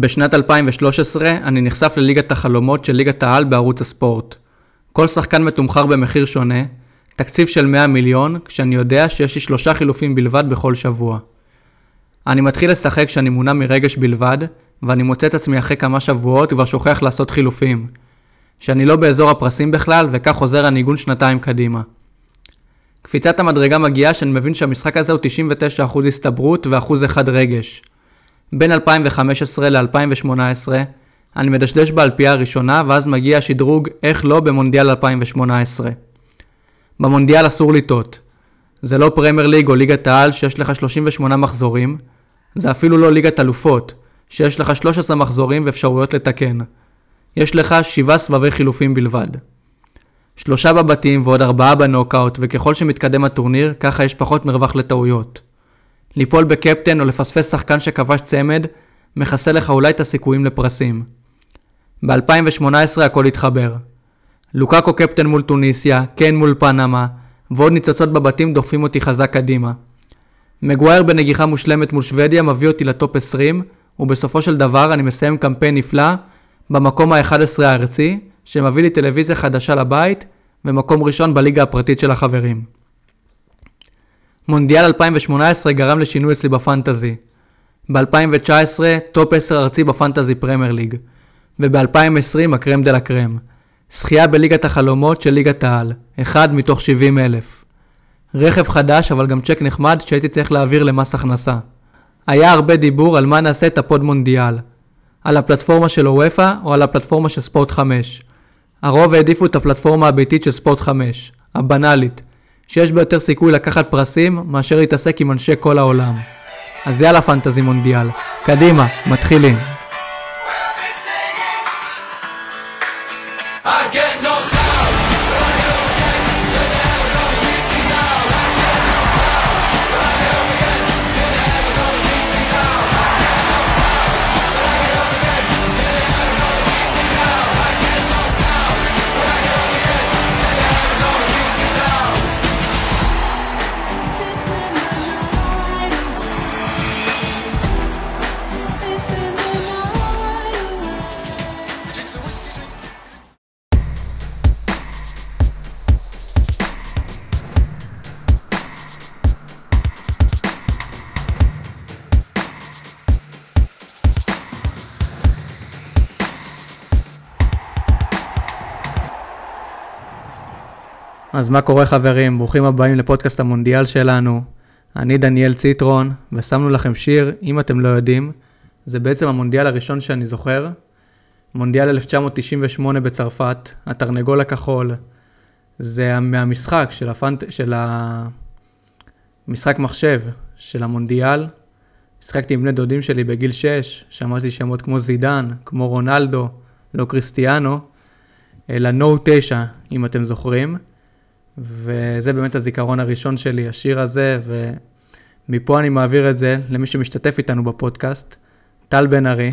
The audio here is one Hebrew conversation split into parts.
בשנת 2013 אני נחשף לליגת החלומות של ליגת העל בערוץ הספורט. כל שחקן מתומחר במחיר שונה, תקציב של 100 מיליון, כשאני יודע שיש לי שלושה חילופים בלבד בכל שבוע. אני מתחיל לשחק כשאני מונע מרגש בלבד, ואני מוצא את עצמי אחרי כמה שבועות כבר שוכח לעשות חילופים. שאני לא באזור הפרסים בכלל, וכך חוזר הניגון שנתיים קדימה. קפיצת המדרגה מגיעה שאני מבין שהמשחק הזה הוא 99% הסתברות ו-1% רגש. בין 2015 ל-2018, אני מדשדש באלפייה הראשונה, ואז מגיע השדרוג איך לא במונדיאל 2018. במונדיאל אסור לטעות. זה לא פרמייר ליג או ליגת העל שיש לך 38 מחזורים, זה אפילו לא ליגת אלופות, שיש לך 13 מחזורים ואפשרויות לתקן. יש לך 7 סבבי חילופים בלבד. שלושה בבתים ועוד ארבעה בנוקאוט, וככל שמתקדם הטורניר, ככה יש פחות מרווח לטעויות. ליפול בקפטן או לפספס שחקן שכבש צמד, מכסה לך אולי את הסיכויים לפרסים. ב-2018 הכל התחבר. לוקאקו קפטן מול טוניסיה, קן מול פנמה, ועוד ניצוצות בבתים דוחפים אותי חזק קדימה. מגווייר בנגיחה מושלמת מול שוודיה מביא אותי לטופ 20, ובסופו של דבר אני מסיים קמפיין נפלא במקום ה-11 הארצי, שמביא לי טלוויזיה חדשה לבית, ומקום ראשון בליגה הפרטית של החברים. מונדיאל 2018 גרם לשינוי אצלי בפנטזי. ב-2019 טופ 10 ארצי בפנטזי פרמייר ליג, וב-2020 הקרם דה לה קרם. זכייה בליגת החלומות של ליגת העל, אחד מתוך 70 אלף. רכב חדש אבל גם צ'ק נחמד שהייתי צריך להעביר למס הכנסה. היה הרבה דיבור על מה נעשה את הפוד מונדיאל. על הפלטפורמה של אופ"א או על הפלטפורמה של ספורט 5. הרוב העדיפו את הפלטפורמה הביתית של ספורט 5, הבנאלית, שיש בה יותר סיכוי לקחת פרסים מאשר להתעסק עם אנשי כל העולם. אז יאללה פנטזי מונדיאל. קדימה, מתחילים. אז מה קורה חברים? ברוכים הבאים לפודקאסט המונדיאל שלנו. אני דניאל ציטרון, ושמנו לכם שיר, אם אתם לא יודעים, זה בעצם המונדיאל הראשון שאני זוכר. מונדיאל 1998 בצרפת, התרנגול הכחול. זה מהמשחק של, הפנט... של המשחק מחשב של המונדיאל. השחקתי עם בני דודים שלי בגיל 6, שמעתי שמות כמו זידן, כמו רונלדו, לא קריסטיאנו, אלא נו 9, אם אתם זוכרים. וזה באמת הזיכרון הראשון שלי, השיר הזה, ומפה אני מעביר את זה למי שמשתתף איתנו בפודקאסט, טל בן ארי,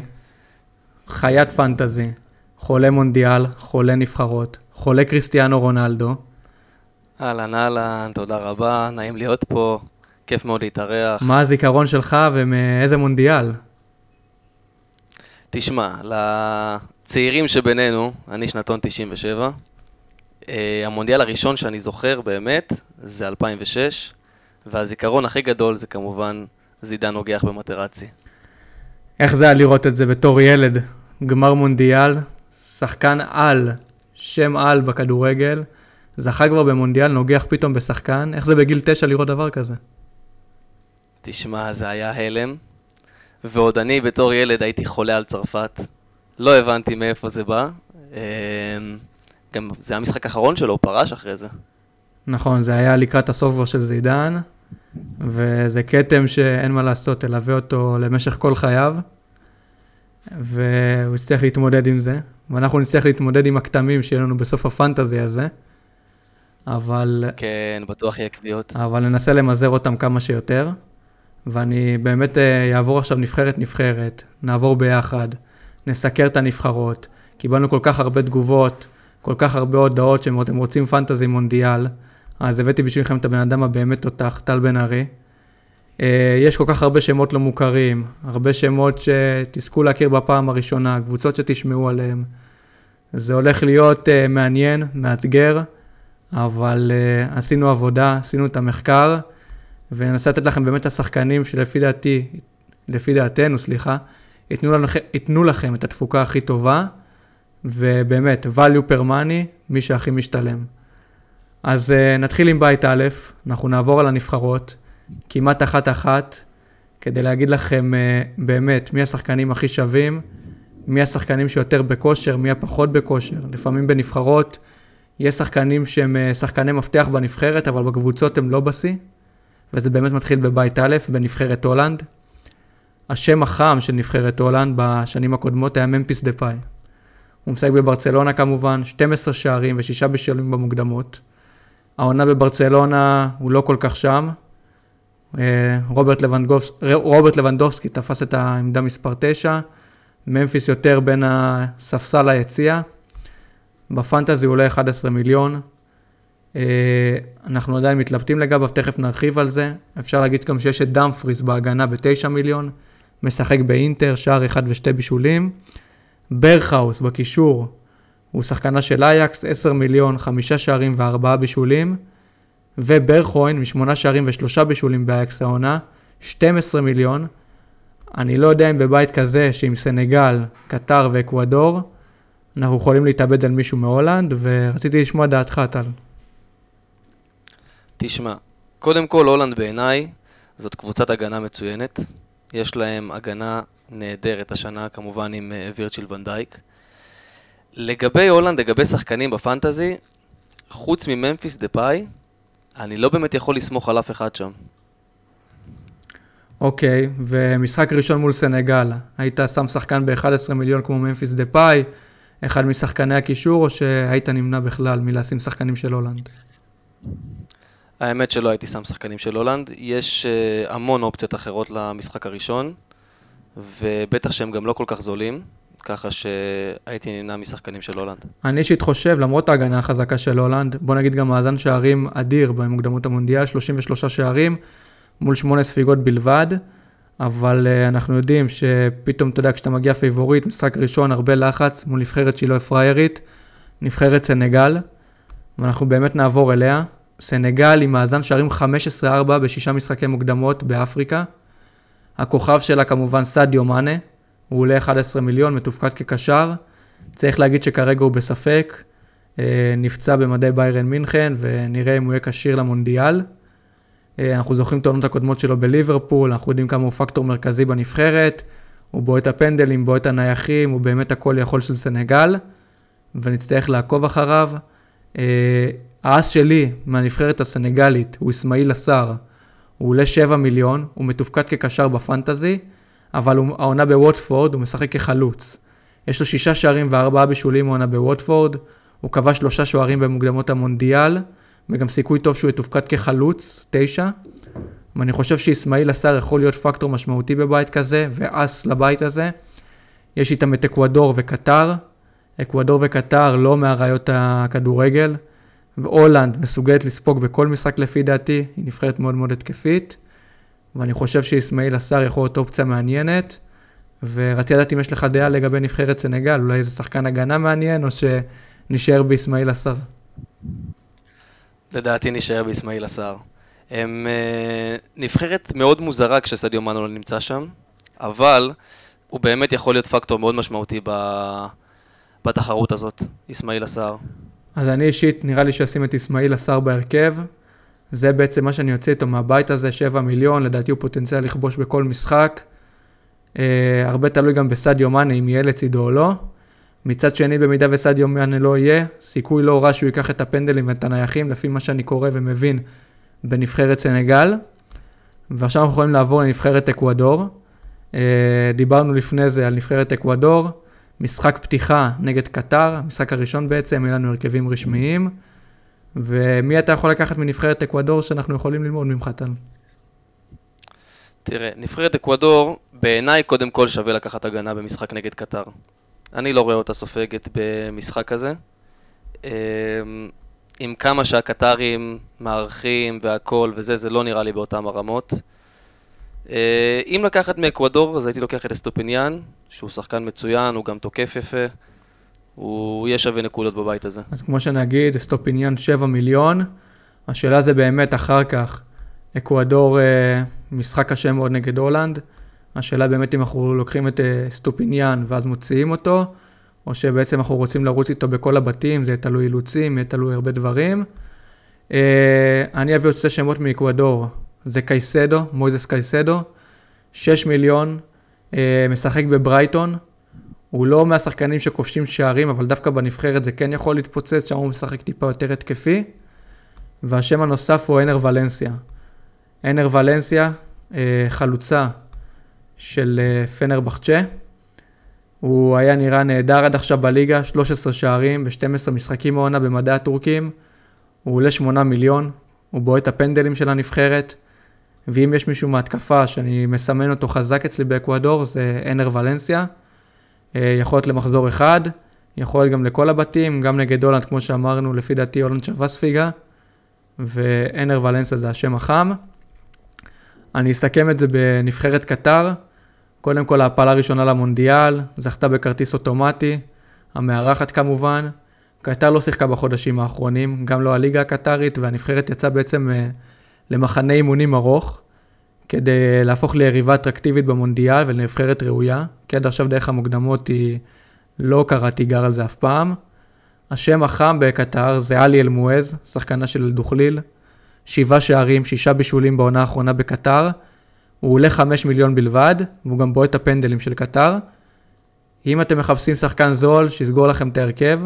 חיית פנטזי, חולה מונדיאל, חולה נבחרות, חולה קריסטיאנו רונלדו. אהלן אהלן, תודה רבה, נעים להיות פה, כיף מאוד להתארח. מה הזיכרון שלך ומאיזה מונדיאל? תשמע, לצעירים שבינינו, אני שנתון 97, Uh, המונדיאל הראשון שאני זוכר באמת זה 2006, והזיכרון הכי גדול זה כמובן זידן נוגח במטרצי. איך זה היה לראות את זה בתור ילד? גמר מונדיאל, שחקן על, שם על בכדורגל, זכה כבר במונדיאל, נוגח פתאום בשחקן, איך זה בגיל תשע לראות דבר כזה? תשמע, זה היה הלם, ועוד אני בתור ילד הייתי חולה על צרפת, לא הבנתי מאיפה זה בא. גם זה המשחק האחרון שלו, הוא פרש אחרי זה. נכון, זה היה לקראת הסוף כבר של זידן, וזה כתם שאין מה לעשות, תלווה אותו למשך כל חייו, והוא יצטרך להתמודד עם זה, ואנחנו נצטרך להתמודד עם הכתמים שיהיה לנו בסוף הפנטזי הזה, אבל... כן, בטוח יהיה קביעות. אבל ננסה למזער אותם כמה שיותר, ואני באמת אעבור אה, עכשיו נבחרת-נבחרת, נעבור ביחד, נסקר את הנבחרות, קיבלנו כל כך הרבה תגובות, כל כך הרבה הודעות שאם אתם רוצים פנטזי מונדיאל, אז הבאתי בשבילכם את הבן אדם הבאמת תותח, טל בן ארי. אה, יש כל כך הרבה שמות לא מוכרים, הרבה שמות שתזכו להכיר בפעם הראשונה, קבוצות שתשמעו עליהן. זה הולך להיות uh, מעניין, מאתגר, אבל uh, עשינו עבודה, עשינו את המחקר, וננסה לתת לכם באמת את השחקנים שלפי דעתי, לפי דעתנו, סליחה, ייתנו, לנו, ייתנו לכם את התפוקה הכי טובה, ובאמת, value per money, מי שהכי משתלם. אז uh, נתחיל עם בית א', אנחנו נעבור על הנבחרות, כמעט אחת-אחת, כדי להגיד לכם uh, באמת מי השחקנים הכי שווים, מי השחקנים שיותר בכושר, מי הפחות בכושר. לפעמים בנבחרות יש שחקנים שהם uh, שחקני מפתח בנבחרת, אבל בקבוצות הם לא בשיא, וזה באמת מתחיל בבית א', בנבחרת הולנד. השם החם של נבחרת הולנד בשנים הקודמות היה ממפיס דה פאי. הוא משחק בברצלונה כמובן, 12 שערים ושישה בשלים במוקדמות. העונה בברצלונה הוא לא כל כך שם. אה, רוברט, לבנדובס, רוברט לבנדובסקי תפס את העמדה מספר 9, ממפיס יותר בין הספסל ליציע. בפנטזי הוא עולה 11 מיליון. אה, אנחנו עדיין מתלבטים לגביו, תכף נרחיב על זה. אפשר להגיד גם שיש את דאמפריס בהגנה ב-9 מיליון, משחק באינטר, שער אחד ושתי בישולים. ברכהאוס בקישור, הוא שחקנה של אייקס, 10 מיליון, חמישה שערים וארבעה בישולים. וברכוויין, שמונה שערים ושלושה בישולים באייקס העונה, 12 מיליון. אני לא יודע אם בבית כזה, שעם סנגל, קטר ואקוודור, אנחנו יכולים להתאבד על מישהו מהולנד, ורציתי לשמוע דעתך, טל. תשמע, קודם כל, הולנד בעיניי זאת קבוצת הגנה מצוינת. יש להם הגנה נהדרת השנה, כמובן עם uh, וירצ'יל ונדייק. לגבי הולנד, לגבי שחקנים בפנטזי, חוץ מממפיס דה פאי, אני לא באמת יכול לסמוך על אף אחד שם. אוקיי, okay, ומשחק ראשון מול סנגל, היית שם שחקן ב-11 מיליון כמו ממפיס דה פאי, אחד משחקני הקישור, או שהיית נמנע בכלל מלשים שחקנים של הולנד? האמת שלא הייתי שם שחקנים של הולנד, יש uh, המון אופציות אחרות למשחק הראשון, ובטח שהם גם לא כל כך זולים, ככה שהייתי נמנע משחקנים של הולנד. אני אישית חושב, למרות ההגנה החזקה של הולנד, בוא נגיד גם מאזן שערים אדיר במוקדמות המונדיאל, 33 שערים מול 8 ספיגות בלבד, אבל אה, אנחנו יודעים שפתאום, אתה יודע, כשאתה מגיע פייבוריט, משחק ראשון, הרבה לחץ מול נבחרת שהיא לא פריירית, נבחרת סנגל, ואנחנו באמת נעבור אליה. סנגל עם מאזן שערים 15-4 בשישה משחקי מוקדמות באפריקה. הכוכב שלה כמובן סדיו מאנה, הוא עולה 11 מיליון, מתופקד כקשר. צריך להגיד שכרגע הוא בספק, אה, נפצע במדי ביירן מינכן, ונראה אם הוא יהיה כשיר למונדיאל. אה, אנחנו זוכרים את העונות הקודמות שלו בליברפול, אנחנו יודעים כמה הוא פקטור מרכזי בנבחרת, הוא בועט הפנדלים, בועט הנייחים, הוא באמת הכל יכול של סנגל, ונצטרך לעקוב אחריו. אה, האס שלי מהנבחרת הסנגלית הוא אסמאעיל עשר, הוא עולה 7 מיליון, הוא מתופקד כקשר בפנטזי, אבל הוא, העונה בווטפורד, הוא משחק כחלוץ. יש לו שישה שערים וארבעה בישולים העונה בווטפורד, הוא כבש שלושה שוערים במוקדמות המונדיאל, וגם סיכוי טוב שהוא יתופקד כחלוץ, תשע. ואני חושב שאיסמעיל עשר יכול להיות פקטור משמעותי בבית כזה, ואס לבית הזה. יש איתם את אקוודור וקטר. אקוודור וקטר לא מאריות הכדורגל, והולנד מסוגלת לספוג בכל משחק לפי דעתי, היא נבחרת מאוד מאוד התקפית. ואני חושב שאיסמעיל עשר יכול להיות אופציה מעניינת, ורציתי לדעת אם יש לך דעה לגבי נבחרת סנגל, אולי זה שחקן הגנה מעניין, או שנשאר באיסמעיל עשר. לדעתי נשאר באיסמעיל עשר. הם uh, נבחרת מאוד מוזרה כשסדיו מנו נמצא שם, אבל הוא באמת יכול להיות פקטור מאוד משמעותי ב... בתחרות הזאת, איסמעיל עשר. אז אני אישית, נראה לי שאשים את איסמעיל עשר בהרכב. זה בעצם מה שאני יוצא איתו מהבית הזה, 7 מיליון, לדעתי הוא פוטנציאל לכבוש בכל משחק. Uh, הרבה תלוי גם בסדיו מאנה, אם יהיה לצידו או לא. מצד שני, במידה וסדיו מאנה לא יהיה, סיכוי לא רע שהוא ייקח את הפנדלים ואת הנייחים, לפי מה שאני קורא ומבין בנבחרת סנגל. ועכשיו אנחנו יכולים לעבור לנבחרת אקוודור. Uh, דיברנו לפני זה על נבחרת אקוודור, משחק פתיחה נגד קטר, המשחק הראשון בעצם, יהיה לנו הרכבים רשמיים. ומי אתה יכול לקחת מנבחרת אקוודור שאנחנו יכולים ללמוד ממך, טל? תראה, נבחרת אקוודור, בעיניי קודם כל שווה לקחת הגנה במשחק נגד קטר. אני לא רואה אותה סופגת במשחק הזה. אמ, עם כמה שהקטרים מארחים והכל וזה, זה לא נראה לי באותם הרמות. אה, אם לקחת מאקוודור, אז הייתי לוקח את אסטופיניאן, שהוא שחקן מצוין, הוא גם תוקף יפה. הוא יהיה שווה נקודות בבית הזה. אז כמו שנגיד, אסטופיניאן 7 מיליון, השאלה זה באמת אחר כך, אקוודור אה, משחק קשה מאוד נגד הולנד, השאלה באמת אם אנחנו לוקחים את אה, סטופיניאן ואז מוציאים אותו, או שבעצם אנחנו רוצים לרוץ איתו בכל הבתים, זה תלוי אילוצים, יהיה תלוי הרבה דברים. אני אביא עוד שתי שמות מאקוודור, זה קייסדו, מויזס קייסדו, 6 מיליון, משחק בברייטון, הוא לא מהשחקנים שכובשים שערים, אבל דווקא בנבחרת זה כן יכול להתפוצץ, שם הוא משחק טיפה יותר התקפי. והשם הנוסף הוא אנר ולנסיה. אנר ולנסיה, אה, חלוצה של אה, פנר בחצ'ה. הוא היה נראה נהדר עד עכשיו בליגה, 13 שערים ב-12 משחקים מעונה במדעי הטורקים. הוא עולה 8 מיליון, הוא בועט הפנדלים של הנבחרת. ואם יש מישהו מהתקפה שאני מסמן אותו חזק אצלי באקוודור, זה אנר ולנסיה. אה, יכול להיות למחזור אחד, יכול להיות גם לכל הבתים, גם נגד הולנד, כמו שאמרנו, לפי דעתי הולנד שווה ספיגה, ואנר ולנסה זה השם החם. אני אסכם את זה בנבחרת קטר. קודם כל ההפלה הראשונה למונדיאל, זכתה בכרטיס אוטומטי, המארחת כמובן. קטר לא שיחקה בחודשים האחרונים, גם לא הליגה הקטרית, והנבחרת יצאה בעצם אה, למחנה אימונים ארוך. כדי להפוך ליריבה אטרקטיבית במונדיאל ולנבחרת ראויה, כי עד עכשיו דרך המוקדמות היא לא קרא תיגר על זה אף פעם. השם החם בקטר זה עלי אלמואז, שחקנה של דוכליל, שבעה שערים, שישה בישולים בעונה האחרונה בקטר. הוא עולה חמש מיליון בלבד, והוא גם בועט הפנדלים של קטר. אם אתם מחפשים שחקן זול, שיסגור לכם את ההרכב,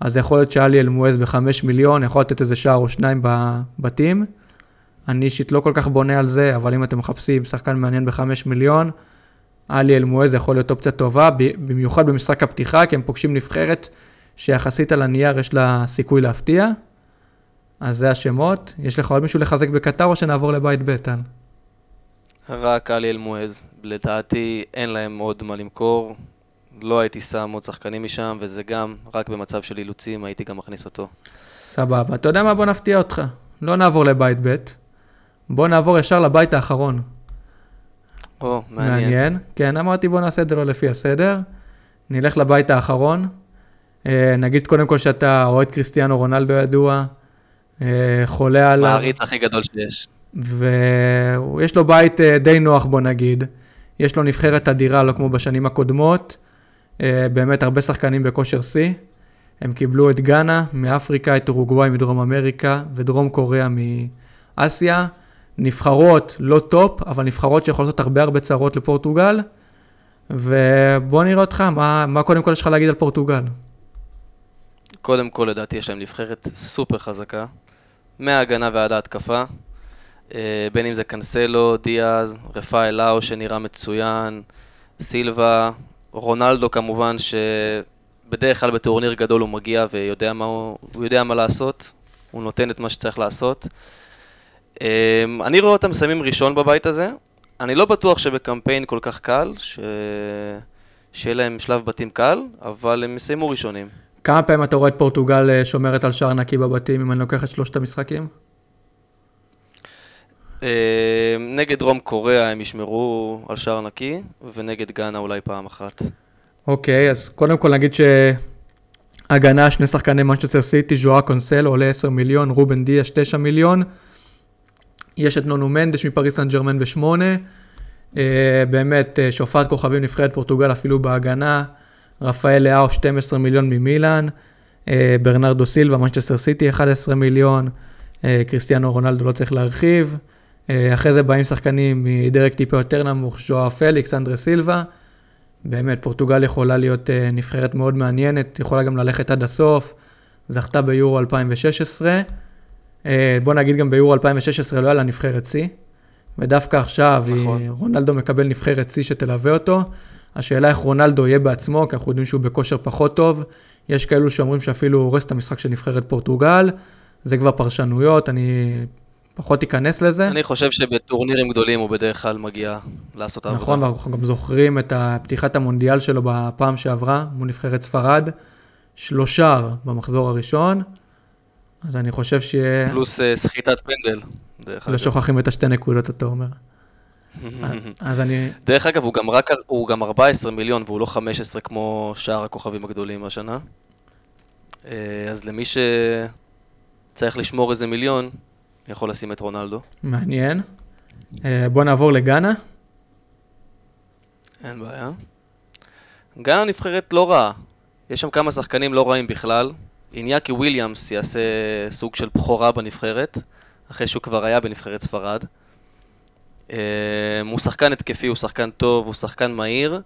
אז יכול להיות שעלי אלמואז בחמש מיליון, יכול לתת איזה שער או שניים בבתים. אני אישית לא כל כך בונה על זה, אבל אם אתם מחפשים שחקן מעניין בחמש מיליון, עלי אלמואז יכול להיות אופציה טובה, במיוחד במשחק הפתיחה, כי הם פוגשים נבחרת שיחסית על הנייר יש לה סיכוי להפתיע. אז זה השמות. יש לך עוד מישהו לחזק בקטר או שנעבור לבית ב', טל? רק עלי אלמואז. לדעתי אין להם עוד מה למכור. לא הייתי שם עוד שחקנים משם, וזה גם רק במצב של אילוצים, הייתי גם מכניס אותו. סבבה. אתה יודע מה? בוא נפתיע אותך. לא נעבור לבית ב'. בוא נעבור ישר לבית האחרון. או, מעניין. מעניין. כן, אמרתי בוא נעשה את זה לא לפי הסדר. נלך לבית האחרון. אה, נגיד קודם כל שאתה אוהד קריסטיאנו רונלדו ידוע, אה, חולה על... מעריץ הכי גדול שיש. ויש לו בית אה, די נוח בוא נגיד. יש לו נבחרת אדירה, לא כמו בשנים הקודמות. באמת הרבה שחקנים בכושר שיא. הם קיבלו את גאנה מאפריקה, את אורוגוואי מדרום אמריקה ודרום קוריאה מאסיה. נבחרות לא טופ, אבל נבחרות שיכולות לעשות הרבה הרבה צרות לפורטוגל. ובוא נראה אותך, מה, מה קודם כל יש לך להגיד על פורטוגל? קודם כל, לדעתי יש להם נבחרת סופר חזקה, מההגנה ועד ההתקפה. אה, בין אם זה קנסלו, דיאז, רפאל לאו שנראה מצוין, סילבה, רונלדו כמובן, שבדרך כלל בטורניר גדול הוא מגיע ויודע מה, הוא יודע מה לעשות, הוא נותן את מה שצריך לעשות. אמ, אני רואה אותם מסיימים ראשון בבית הזה. אני לא בטוח שבקמפיין כל כך קל, ש... שיהיה להם שלב בתים קל, אבל הם יסיימו ראשונים. כמה פעמים אתה רואה את פורטוגל אה, שומרת על שער נקי בבתים, אם אני לוקח את שלושת המשחקים? אמ, נגד דרום קוריאה הם ישמרו על שער נקי, ונגד גאנה אולי פעם אחת. אוקיי, אז קודם כל נגיד שהגנה, שני שחקני מנצ'סטר סיטי, ז'ואה קונסל עולה 10 מיליון, רובן דיאש 9 מיליון. יש את נונו מנדש מפריס סן ג'רמן בשמונה. אה, באמת אה, שופעת כוכבים נבחרת פורטוגל אפילו בהגנה. רפאל לאאו 12 מיליון ממילאן. אה, ברנרדו סילבה, מנצ'סטר סיטי 11 מיליון. קריסטיאנו רונלדו לא צריך להרחיב. אחרי זה באים שחקנים מדרג טיפה יותר נמוך, ז'ואאו פליקס, אנדרה סילבה. באמת, פורטוגל יכולה להיות נבחרת מאוד מעניינת, יכולה גם ללכת עד הסוף. זכתה ביורו 2016. אה, בוא נגיד גם ביורו 2016 לא היה לה נבחרת שיא, ודווקא עכשיו נכון. רונלדו מקבל נבחרת שיא שתלווה אותו. השאלה איך רונלדו יהיה בעצמו, כי אנחנו יודעים שהוא בכושר פחות טוב. יש כאלו שאומרים שאפילו הוא הורס את המשחק של נבחרת פורטוגל, זה כבר פרשנויות, אני פחות אכנס לזה. אני חושב שבטורנירים גדולים הוא בדרך כלל מגיע לעשות עבודה. נכון, ואנחנו גם זוכרים את פתיחת המונדיאל שלו בפעם שעברה, מול נבחרת ספרד. שלושה במחזור הראשון, אז אני חושב שיהיה... פלוס uh, סחיטת פנדל, דרך אגב. לא שוכחים את השתי נקודות, אתה אומר. אז אני... דרך אגב, הוא גם, רק, הוא גם 14 מיליון והוא לא 15 כמו שאר הכוכבים הגדולים השנה. אה, אז למי שצריך לשמור איזה מיליון, יכול לשים את רונלדו. מעניין. אה, בוא נעבור לגאנה. אין בעיה. גאנה נבחרת לא רעה. יש שם כמה שחקנים לא רעים בכלל. איניאקי וויליאמס יעשה סוג של בכורה בנבחרת, אחרי שהוא כבר היה בנבחרת ספרד. אה, הוא שחקן התקפי, הוא שחקן טוב, הוא שחקן מהיר.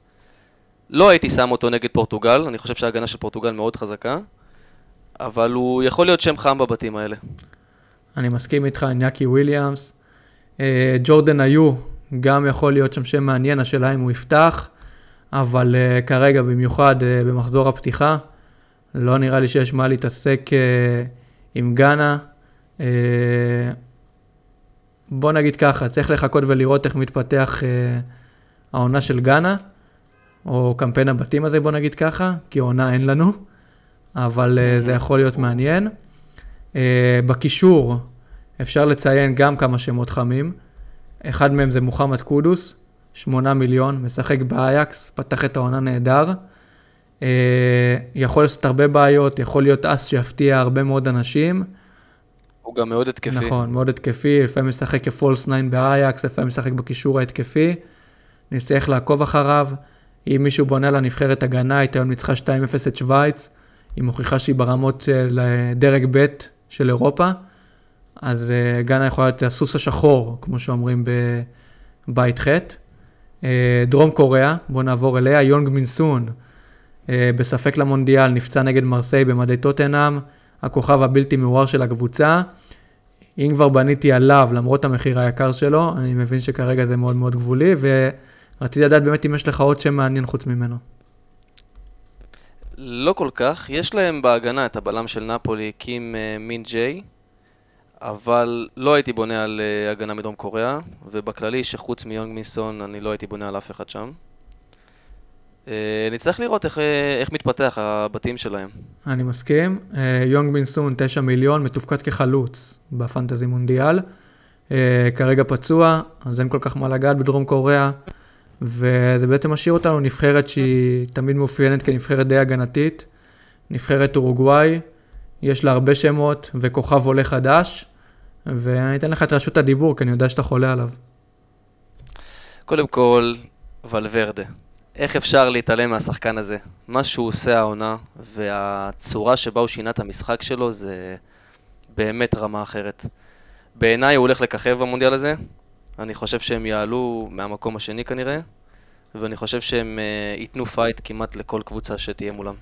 לא הייתי שם אותו נגד פורטוגל, אני חושב שההגנה של פורטוגל מאוד חזקה, אבל הוא יכול להיות שם חם בבתים האלה. אני מסכים איתך, איניאקי וויליאמס. אה, ג'ורדן איוו, גם יכול להיות שם שם מעניין, השאלה אם הוא יפתח, אבל uh, כרגע, במיוחד במחזור הפתיחה, לא נראה לי שיש מה להתעסק uh, עם גאנה. Uh, בוא נגיד ככה, צריך לחכות ולראות איך מתפתח uh, העונה של גאנה, או קמפיין הבתים הזה, בוא נגיד ככה, כי עונה אין לנו, אבל זה יכול להיות מעניין. בקישור אפשר לציין גם כמה שמות חמים. אחד מהם זה מוחמד קודוס, 8 מיליון, משחק באייקס, פתח את העונה נהדר. אה, יכול לעשות הרבה בעיות, יכול להיות אס שיפתיע הרבה מאוד אנשים. הוא גם מאוד התקפי. נכון, מאוד התקפי, לפעמים משחק כפולס 9 באייקס, לפעמים משחק בקישור ההתקפי. נצטרך לעקוב אחריו. אם מישהו בונה לנבחרת הגנה, הייתה היום ניצחה 2-0 את שווייץ, היא מוכיחה שהיא ברמות של דרג ב' של אירופה. אז uh, גאנה יכולה להיות הסוס השחור, כמו שאומרים בבית ח'. דרום קוריאה, בואו נעבור אליה, יונג מינסון, בספק למונדיאל, נפצע נגד מרסיי במדי טוטנאם, הכוכב הבלתי מעורר של הקבוצה. אם כבר בניתי עליו, למרות המחיר היקר שלו, אני מבין שכרגע זה מאוד מאוד גבולי, ורציתי לדעת באמת אם יש לך עוד שם מעניין חוץ ממנו. לא כל כך, יש להם בהגנה את הבלם של נפולי, קים מין ג'יי, אבל לא הייתי בונה על uh, הגנה מדרום קוריאה, ובכללי שחוץ מיונג מיסון אני לא הייתי בונה על אף אחד שם. Uh, נצטרך לראות איך, אה, איך מתפתח הבתים שלהם. אני מסכים. Uh, יונג מינסון 9 מיליון, מתופקד כחלוץ בפנטזי מונדיאל. כרגע פצוע, אז אין כל כך מה לגעת בדרום קוריאה, וזה בעצם משאיר אותנו נבחרת שהיא תמיד מאופיינת כנבחרת די הגנתית. נבחרת אורוגוואי, יש לה הרבה שמות וכוכב עולה חדש. ואני אתן לך את רשות הדיבור, כי אני יודע שאתה חולה עליו. קודם כל, ולוורדה. איך אפשר להתעלם מהשחקן הזה? מה שהוא עושה העונה, והצורה שבה הוא שינה את המשחק שלו, זה באמת רמה אחרת. בעיניי הוא הולך לככב במונדיאל הזה. אני חושב שהם יעלו מהמקום השני כנראה, ואני חושב שהם uh, ייתנו פייט כמעט לכל קבוצה שתהיה מולם.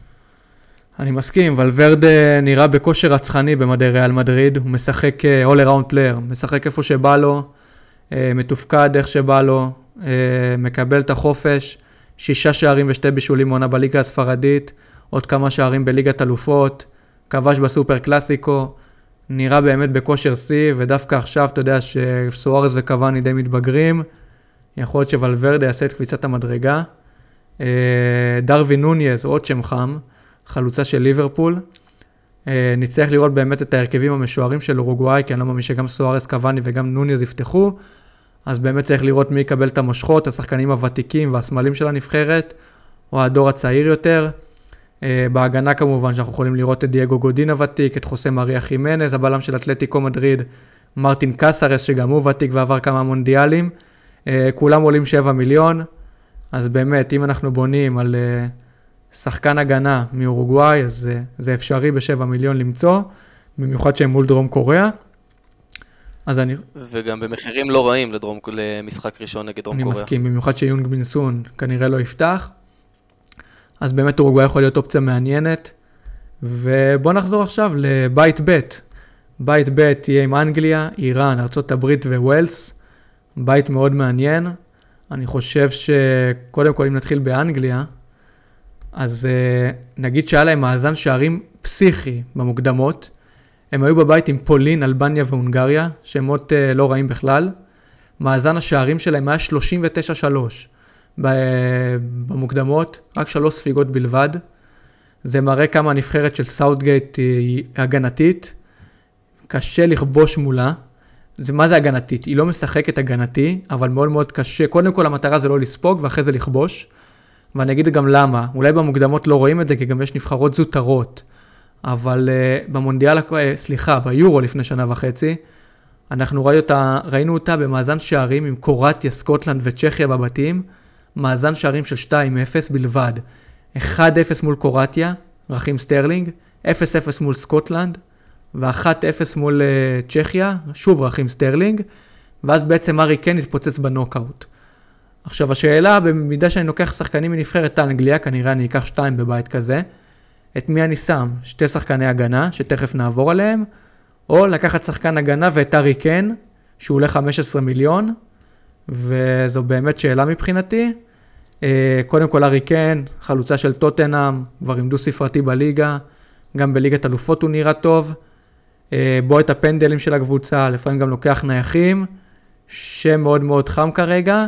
אני מסכים, ולוורדה נראה בכושר רצחני במדי ריאל מדריד, הוא משחק אה, all around player, משחק איפה שבא לו, אה, מתופקד איך שבא לו, אה, מקבל את החופש, שישה שערים ושתי בישולים עונה בליגה הספרדית, עוד כמה שערים בליגת אלופות, כבש בסופר קלאסיקו, נראה באמת בכושר שיא, ודווקא עכשיו אתה יודע שסוארז וקוואני די מתבגרים, יכול להיות שוולוורדה יעשה את קפיצת המדרגה. דרווין נוניז, עוד שם חם, חלוצה של ליברפול. אה, נצטרך לראות באמת את ההרכבים המשוערים של אורוגוואי, כי אני לא מאמין שגם סוארס קוואני וגם נוניז יפתחו, אז באמת צריך לראות מי יקבל את המושכות, השחקנים הוותיקים והסמלים של הנבחרת, או הדור הצעיר יותר. אה, בהגנה כמובן, שאנחנו יכולים לראות את דייגו גודין הוותיק, את חוסה מריה חימנז, הבלם של אתלטיקו מדריד, מרטין קסרס, שגם הוא ותיק ועבר כמה מונדיאלים. אה, כולם עולים 7 מיליון, אז באמת, אם אנחנו בונים על שחקן הגנה מאורוגוואי, אז זה, זה אפשרי בשבע מיליון למצוא, במיוחד שהם מול דרום קוריאה. אז אני... וגם במחירים לא רעים לדרום, למשחק ראשון נגד דרום אני קוריאה. אני מסכים, במיוחד שיונג בינסון כנראה לא יפתח. אז באמת אורוגוואי יכול להיות אופציה מעניינת. ובואו נחזור עכשיו לבית ב'. בית ב' יהיה עם אנגליה, איראן, ארה"ב וווילס. בית מאוד מעניין. אני חושב שקודם כל אם נתחיל באנגליה, אז uh, נגיד שהיה להם מאזן שערים פסיכי במוקדמות. הם היו בבית עם פולין, אלבניה והונגריה, שמות uh, לא רעים בכלל. מאזן השערים שלהם היה 39-3 במוקדמות, רק שלוש ספיגות בלבד. זה מראה כמה הנבחרת של סאוטגייט היא הגנתית. קשה לכבוש מולה. זה מה זה הגנתית? היא לא משחקת הגנתי, אבל מאוד מאוד קשה. קודם כל המטרה זה לא לספוג ואחרי זה לכבוש. ואני אגיד גם למה. אולי במוקדמות לא רואים את זה, כי גם יש נבחרות זוטרות. אבל אה, במונדיאל, אה, סליחה, ביורו לפני שנה וחצי, אנחנו ראינו אותה, ראינו אותה במאזן שערים עם קרואטיה, סקוטלנד וצ'כיה בבתים, מאזן שערים של 2-0 בלבד. 1-0 מול קרואטיה, רחים סטרלינג, 0-0 מול סקוטלנד, ו-1-0 מול אה, צ'כיה, שוב רחים סטרלינג, ואז בעצם הארי קיין התפוצץ בנוקאוט. עכשיו השאלה, במידה שאני לוקח שחקנים מנבחרת אנגליה, כנראה אני אקח שתיים בבית כזה, את מי אני שם? שתי שחקני הגנה, שתכף נעבור עליהם, או לקחת שחקן הגנה ואת הארי קיין, שהוא עולה 15 מיליון, וזו באמת שאלה מבחינתי. אה, קודם כל הארי קיין, חלוצה של טוטנאם, כבר עם דו ספרתי בליגה, גם בליגת אלופות הוא נראה טוב. אה, בועט את הפנדלים של הקבוצה, לפעמים גם לוקח נייחים, שם מאוד מאוד חם כרגע.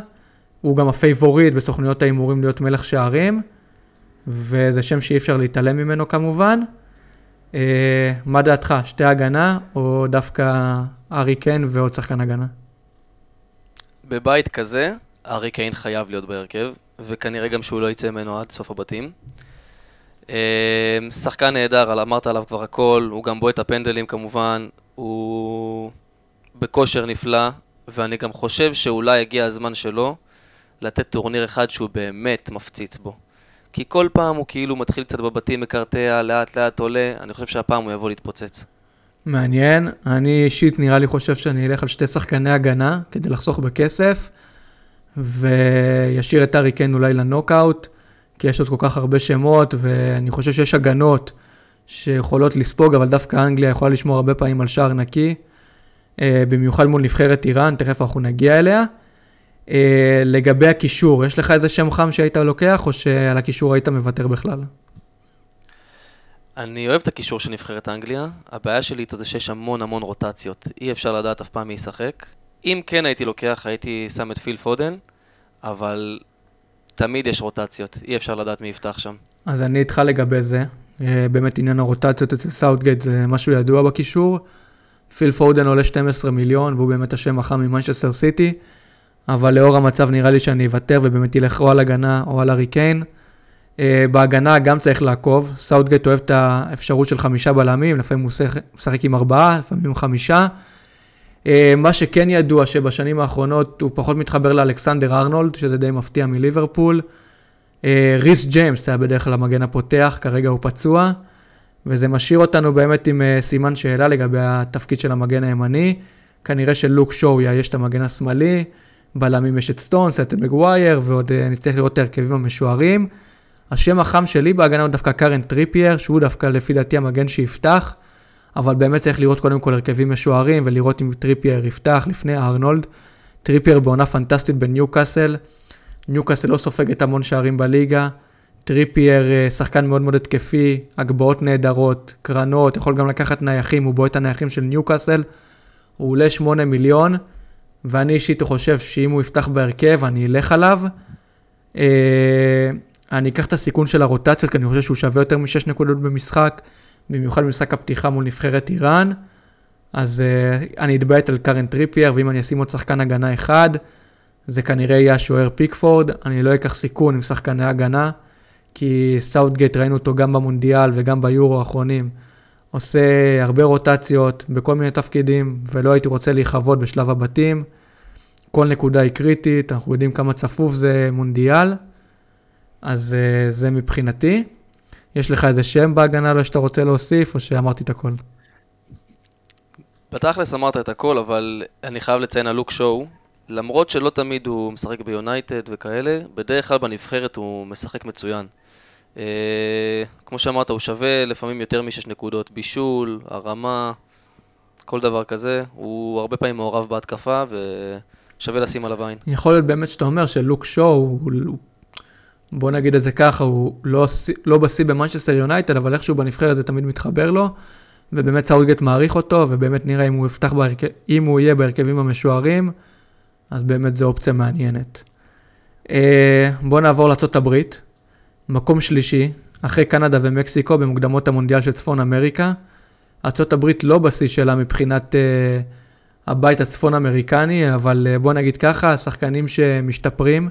הוא גם הפייבוריט בסוכניות ההימורים להיות מלך שערים, וזה שם שאי אפשר להתעלם ממנו כמובן. אה, מה דעתך, שתי הגנה או דווקא ארי קיין ועוד שחקן הגנה? בבית כזה, ארי קיין חייב להיות בהרכב, וכנראה גם שהוא לא יצא ממנו עד סוף הבתים. אה, שחקן נהדר, אמרת עליו כבר הכל, הוא גם בועט הפנדלים כמובן, הוא בכושר נפלא, ואני גם חושב שאולי הגיע הזמן שלו לתת טורניר אחד שהוא באמת מפציץ בו. כי כל פעם הוא כאילו מתחיל קצת בבתים, מקרטע, לאט לאט עולה, אני חושב שהפעם הוא יבוא להתפוצץ. מעניין, אני אישית נראה לי חושב שאני אלך על שתי שחקני הגנה כדי לחסוך בכסף, וישאיר את ארי קיין אולי לנוקאוט, כי יש עוד כל כך הרבה שמות, ואני חושב שיש הגנות שיכולות לספוג, אבל דווקא אנגליה יכולה לשמור הרבה פעמים על שער נקי, אה, במיוחד מול נבחרת איראן, תכף אנחנו נגיע אליה. אה, לגבי הקישור, יש לך איזה שם חם שהיית לוקח, או שעל הקישור היית מוותר בכלל? אני אוהב את הקישור של נבחרת אנגליה, הבעיה שלי איתו זה שיש המון המון רוטציות, אי אפשר לדעת אף פעם מי ישחק. אם כן הייתי לוקח, הייתי שם את פיל פודן, אבל תמיד יש רוטציות, אי אפשר לדעת מי יפתח שם. אז אני איתך לגבי זה, אה, באמת עניין הרוטציות אצל סאוטגייט זה משהו ידוע בקישור. פיל פודן עולה 12 מיליון, והוא באמת השם החם ממנצ'סטר סיטי. אבל לאור המצב נראה לי שאני אוותר ובאמת ילך או על הגנה או על הארי קיין. אה, בהגנה גם צריך לעקוב, סאוטגייט אוהב את האפשרות של חמישה בלמים, לפעמים הוא משחק עם ארבעה, לפעמים עם חמישה. אה, מה שכן ידוע שבשנים האחרונות הוא פחות מתחבר לאלכסנדר ארנולד, שזה די מפתיע מליברפול. אה, ריס ג'יימס היה בדרך כלל המגן הפותח, כרגע הוא פצוע, וזה משאיר אותנו באמת עם סימן שאלה לגבי התפקיד של המגן הימני. כנראה שלוק שואו יאייש את המגן השמאלי. בלמים יש את סטונס, את מגווייר, ועוד אה, נצטרך לראות את ההרכבים המשוערים. השם החם שלי בהגנה הוא דווקא קארן טריפייר, שהוא דווקא לפי דעתי המגן שיפתח, אבל באמת צריך לראות קודם כל הרכבים משוערים, ולראות אם טריפייר יפתח לפני ארנולד. טריפייר בעונה פנטסטית בניוקאסל, ניוקאסל לא סופגת המון שערים בליגה, טריפייר אה, שחקן מאוד מאוד התקפי, הגבהות נהדרות, קרנות, יכול גם לקחת נייחים, הוא בועט הנייחים של ניוקאסל, הוא עולה 8 מיליון. ואני אישית חושב שאם הוא יפתח בהרכב, אני אלך עליו. אה, אני אקח את הסיכון של הרוטציות, כי אני חושב שהוא שווה יותר משש נקודות במשחק, במיוחד במשחק הפתיחה מול נבחרת איראן. אז אה, אני אתביית על קארן טריפייר, ואם אני אשים עוד שחקן הגנה אחד, זה כנראה יהיה השוער פיקפורד. אני לא אקח סיכון עם שחקני הגנה, כי סאוטגייט ראינו אותו גם במונדיאל וגם ביורו האחרונים. עושה הרבה רוטציות בכל מיני תפקידים, ולא הייתי רוצה להיכוות בשלב הבתים. כל נקודה היא קריטית, אנחנו יודעים כמה צפוף זה מונדיאל, אז אה, זה מבחינתי. יש לך איזה שם בהגנה לא שאתה רוצה להוסיף, או שאמרתי את הכל? בתכלס אמרת את הכל, אבל אני חייב לציין על לוק שואו. למרות שלא תמיד הוא משחק ביונייטד וכאלה, בדרך כלל בנבחרת הוא משחק מצוין. אה, כמו שאמרת, הוא שווה לפעמים יותר משש נקודות, בישול, הרמה, כל דבר כזה. הוא הרבה פעמים מעורב בהתקפה ושווה לשים עליו עין. יכול להיות באמת שאתה אומר שלוק שואו, בוא נגיד את זה ככה, הוא לא, לא בשיא במנצ'סטר יונייטד, אבל איכשהו בנבחרת זה תמיד מתחבר לו, ובאמת סאוטגט מעריך אותו, ובאמת נראה אם הוא יפתח, בהרכב, אם הוא יהיה בהרכבים המשוערים, אז באמת זו אופציה מעניינת. אה, בואו נעבור לארה"ב. מקום שלישי, אחרי קנדה ומקסיקו במוקדמות המונדיאל של צפון אמריקה. ארה"ב לא בשיא שלה מבחינת uh, הבית הצפון אמריקני, אבל אה, בוא נגיד ככה, שחקנים שמשתפרים.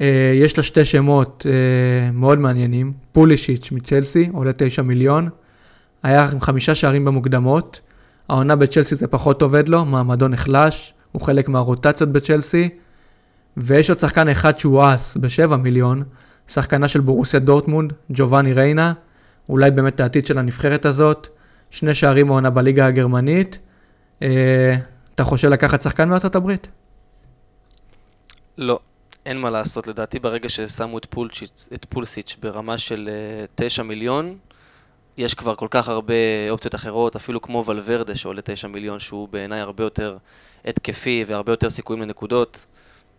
אה, יש לה שתי שמות אה, מאוד מעניינים, פולישיץ' מצ'לסי, עולה 9 מיליון, היה עם חמישה שערים במוקדמות, העונה בצ'לסי זה פחות עובד לו, מעמדו נחלש, הוא חלק מהרוטציות בצ'לסי, ויש עוד שחקן אחד שהוא אס ב-7 מיליון, שחקנה של בורוסיה דורטמונד, ג'ובאני ריינה, אולי באמת העתיד של הנבחרת הזאת, שני שערים העונה בליגה הגרמנית. אה, אתה חושב לקחת שחקן מארצות הברית? לא, אין מה לעשות. לדעתי ברגע ששמו את, פולשיץ, את פולסיץ' ברמה של uh, 9 מיליון, יש כבר כל כך הרבה אופציות אחרות, אפילו כמו ולוורדה שעולה 9 מיליון, שהוא בעיניי הרבה יותר התקפי והרבה יותר סיכויים לנקודות,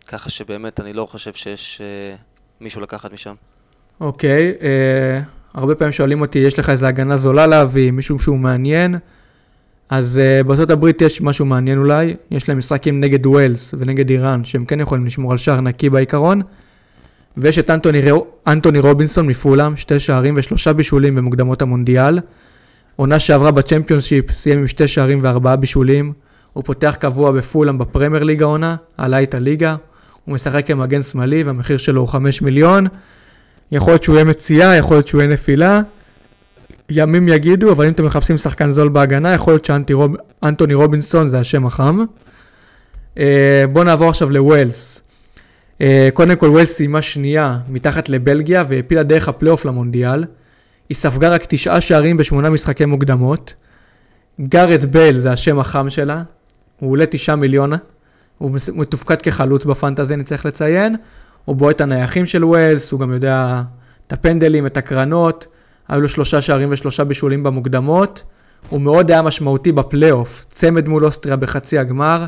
ככה שבאמת אני לא חושב שיש uh, מישהו לקחת משם. אוקיי, okay, אה, uh, הרבה פעמים שואלים אותי, יש לך איזה הגנה זולה להביא, מישהו שהוא מעניין? אז uh, בארצות הברית יש משהו מעניין אולי, יש להם משחקים נגד ווילס ונגד איראן, שהם כן יכולים לשמור על שער נקי בעיקרון. ויש את אנטוני, אנטוני רובינסון מפולאם, שתי שערים ושלושה בישולים במוקדמות המונדיאל. עונה שעברה בצ'מפיונשיפ, סיים עם שתי שערים וארבעה בישולים. הוא פותח קבוע בפולאם בפרמייר ליגה עונה, עלה את הליגה. הוא משחק כמגן שמאלי והמחיר שלו הוא 5 מיליון. יכול להיות שהוא יהיה מציאה, יכול להיות שהוא יהיה נפילה. ימים יגידו, אבל אם אתם מחפשים שחקן זול בהגנה, יכול להיות שאנטוני רוב, רובינסון זה השם החם. אה, בואו נעבור עכשיו לווילס. אה, קודם כל ווילס סיימה שנייה מתחת לבלגיה והעפילה דרך הפלייאוף למונדיאל. היא ספגה רק תשעה שערים בשמונה משחקי מוקדמות. גארת' בייל זה השם החם שלה, הוא עולה תשעה מיליון, הוא מתופקד כחלוץ בפנטזי, אני צריך לציין. הוא בועט את הנייחים של ווילס, הוא גם יודע את הפנדלים, את הקרנות. היו לו שלושה שערים ושלושה בישולים במוקדמות. הוא מאוד היה משמעותי בפלייאוף, צמד מול אוסטריה בחצי הגמר,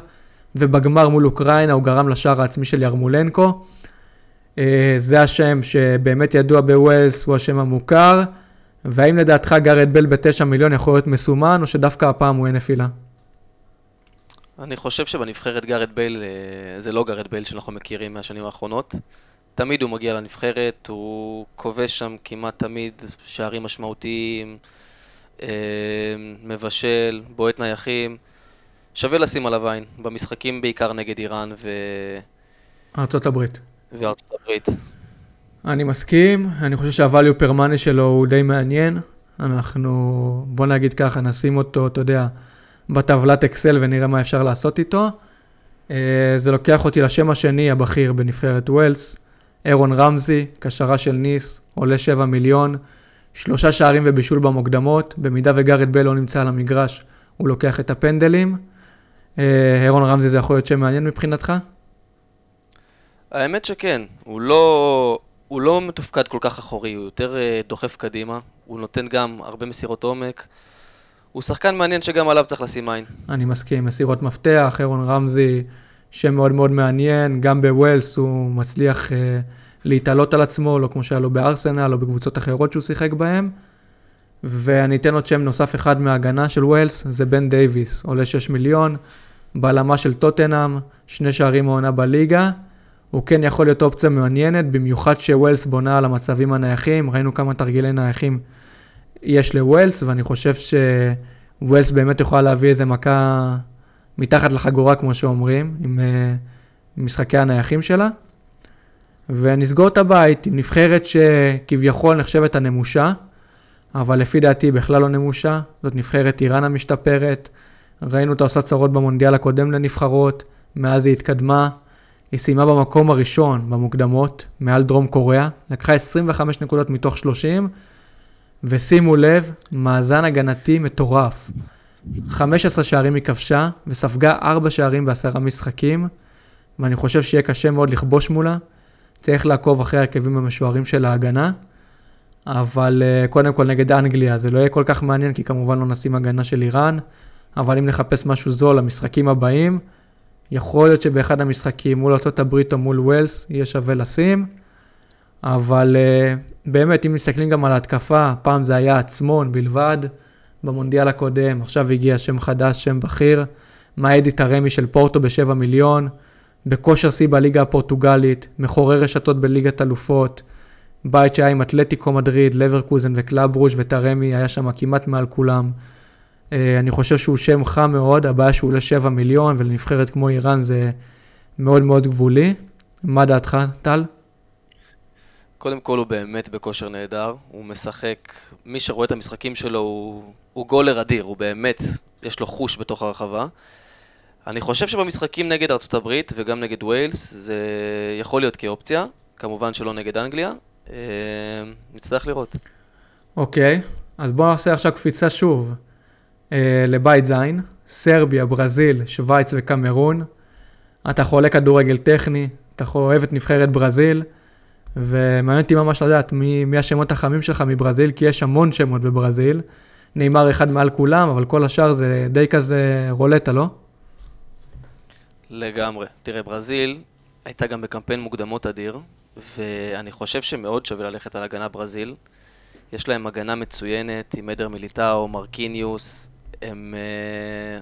ובגמר מול אוקראינה הוא גרם לשער העצמי של ירמולנקו. אה, זה השם שבאמת ידוע בווילס, הוא השם המוכר. והאם לדעתך גארת' בייל בתשע מיליון יכול להיות מסומן, או שדווקא הפעם הוא אין נפילה? אני חושב שבנבחרת גארת' בייל אה, זה לא גארת' בייל שאנחנו מכירים מהשנים האחרונות. תמיד הוא מגיע לנבחרת, הוא כובש שם כמעט תמיד שערים משמעותיים, אה, מבשל, בועט נייחים. שווה לשים עליו עין, במשחקים בעיקר נגד איראן ו... ארצות הברית. וארצות הברית. אני מסכים, אני חושב שהvalue per money שלו הוא די מעניין. אנחנו, בוא נגיד ככה, נשים אותו, אתה יודע, בטבלת אקסל ונראה מה אפשר לעשות איתו. אה, זה לוקח אותי לשם השני הבכיר בנבחרת ווילס, אירון רמזי, קשרה של ניס, עולה 7 מיליון, שלושה שערים ובישול במוקדמות, במידה וגארד בל לא נמצא על המגרש, הוא לוקח את הפנדלים. אה, אירון רמזי זה יכול להיות שם מעניין מבחינתך? האמת שכן, הוא לא, הוא לא מתופקד כל כך אחורי, הוא יותר אה, דוחף קדימה, הוא נותן גם הרבה מסירות עומק. הוא שחקן מעניין שגם עליו צריך לשים עין. אני מסכים, מסירות מפתח, אירון רמזי, שם מאוד מאוד מעניין, גם בווילס הוא מצליח אה, להתעלות על עצמו, לא כמו שהיה לו בארסנל או בקבוצות אחרות שהוא שיחק בהן. ואני אתן עוד שם נוסף אחד מההגנה של ווילס, זה בן דייוויס, עולה 6 מיליון, בלמה של טוטנאם, שני שערים העונה בליגה. הוא כן יכול להיות אופציה מעניינת, במיוחד שווילס בונה על המצבים הנייחים, ראינו כמה תרגילי נייחים יש לווילס, ואני חושב שווילס באמת יכולה להביא איזה מכה מתחת לחגורה, כמו שאומרים, עם uh, משחקי הנייחים שלה. ונסגור את הבית עם נבחרת שכביכול נחשבת הנמושה, אבל לפי דעתי בכלל לא נמושה. זאת נבחרת איראן המשתפרת. ראינו אותה עושה צרות במונדיאל הקודם לנבחרות, מאז היא התקדמה. היא סיימה במקום הראשון במוקדמות, מעל דרום קוריאה, לקחה 25 נקודות מתוך 30, ושימו לב, מאזן הגנתי מטורף. 15 שערים היא כבשה, וספגה 4 שערים בעשרה משחקים, ואני חושב שיהיה קשה מאוד לכבוש מולה. צריך לעקוב אחרי הרכבים המשוערים של ההגנה, אבל uh, קודם כל נגד אנגליה זה לא יהיה כל כך מעניין, כי כמובן לא נשים הגנה של איראן, אבל אם נחפש משהו זול למשחקים הבאים, יכול להיות שבאחד המשחקים מול ארה"ב או מול ווילס יהיה שווה לשים, אבל אה, באמת, אם מסתכלים גם על ההתקפה, פעם זה היה אזמון בלבד, במונדיאל הקודם, עכשיו הגיע שם חדש, שם בכיר, מהדי טארמי של פורטו ב-7 מיליון, בכושר שיא בליגה הפורטוגלית, מחורר רשתות בליגת אלופות, בית שהיה עם אתלטיקו מדריד, לברקוזן וקלאב ברוז' וטארמי היה שם כמעט מעל כולם. אה, אני חושב שהוא שם חם מאוד, הבעיה שהוא עולה 7 מיליון, ולנבחרת כמו איראן זה מאוד מאוד גבולי. מה דעתך, טל? קודם כל הוא באמת בכושר נהדר, הוא משחק, מי שרואה את המשחקים שלו הוא, הוא גולר אדיר, הוא באמת, יש לו חוש בתוך הרחבה. אני חושב שבמשחקים נגד הברית וגם נגד ויילס זה יכול להיות כאופציה, כמובן שלא נגד אנגליה, אה, נצטרך לראות. אוקיי, אז בואו נעשה עכשיו קפיצה שוב אה, לבית זין, סרביה, ברזיל, שווייץ וקמרון. אתה חולה כדורגל טכני, אתה אוהב את נבחרת ברזיל, ומעניין אותי ממש לדעת מי, מי השמות החמים שלך מברזיל, כי יש המון שמות בברזיל. נאמר אחד מעל כולם, אבל כל השאר זה די כזה רולטה, לא? לגמרי. תראה, ברזיל הייתה גם בקמפיין מוקדמות אדיר, ואני חושב שמאוד שווה ללכת על הגנה ברזיל. יש להם הגנה מצוינת עם אדר מיליטאו, מרקיניוס, הם, אה,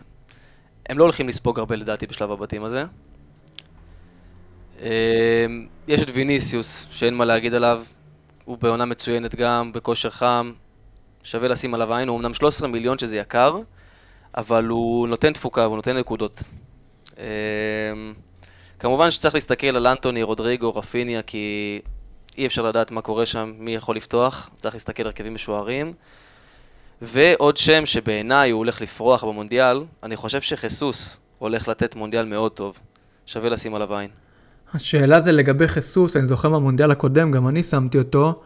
הם לא הולכים לספוג הרבה לדעתי בשלב הבתים הזה. אה, יש את ויניסיוס, שאין מה להגיד עליו, הוא בעונה מצוינת גם, בכושר חם, שווה לשים עליו עין, הוא אמנם 13 מיליון שזה יקר, אבל הוא נותן תפוקה, הוא נותן נקודות. אה, כמובן שצריך להסתכל על אנטוני, רודריגו, רפיניה, כי אי אפשר לדעת מה קורה שם, מי יכול לפתוח, צריך להסתכל על הרכבים משוערים. ועוד שם שבעיניי הוא הולך לפרוח במונדיאל, אני חושב שחיסוס הולך לתת מונדיאל מאוד טוב. שווה לשים עליו עין. השאלה זה לגבי חיסוס, אני זוכר מהמונדיאל הקודם, גם אני שמתי אותו,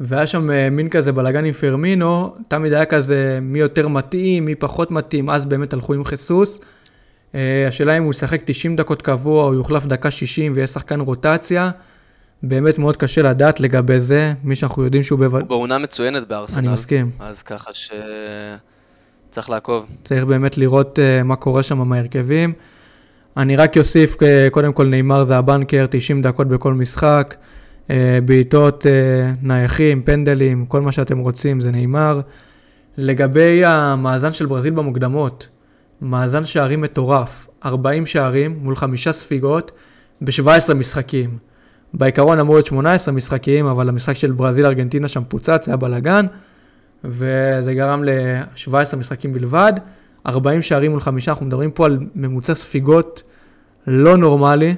והיה שם אה, מין כזה בלאגן עם פרמינו, תמיד היה כזה מי יותר מתאים, מי פחות מתאים, אז באמת הלכו עם חיסוס. אה, השאלה אם הוא ישחק 90 דקות קבוע או יוחלף דקה 60 ויהיה שחקן רוטציה. באמת מאוד קשה לדעת לגבי זה, מי שאנחנו יודעים שהוא בוודאות... בעונה מצוינת בארסנל. אני מסכים. אז ככה שצריך לעקוב. צריך באמת לראות uh, מה קורה שם מהרכבים. אני רק אוסיף, uh, קודם כל נאמר זה הבנקר, 90 דקות בכל משחק, uh, בעיטות uh, נייחים, פנדלים, כל מה שאתם רוצים זה נאמר. לגבי המאזן של ברזיל במוקדמות, מאזן שערים מטורף, 40 שערים מול חמישה ספיגות ב-17 משחקים. בעיקרון אמור להיות 18 משחקים, אבל המשחק של ברזיל-ארגנטינה שם פוצץ, היה בלאגן, וזה גרם ל-17 משחקים בלבד. 40 שערים מול חמישה, אנחנו מדברים פה על ממוצע ספיגות לא נורמלי,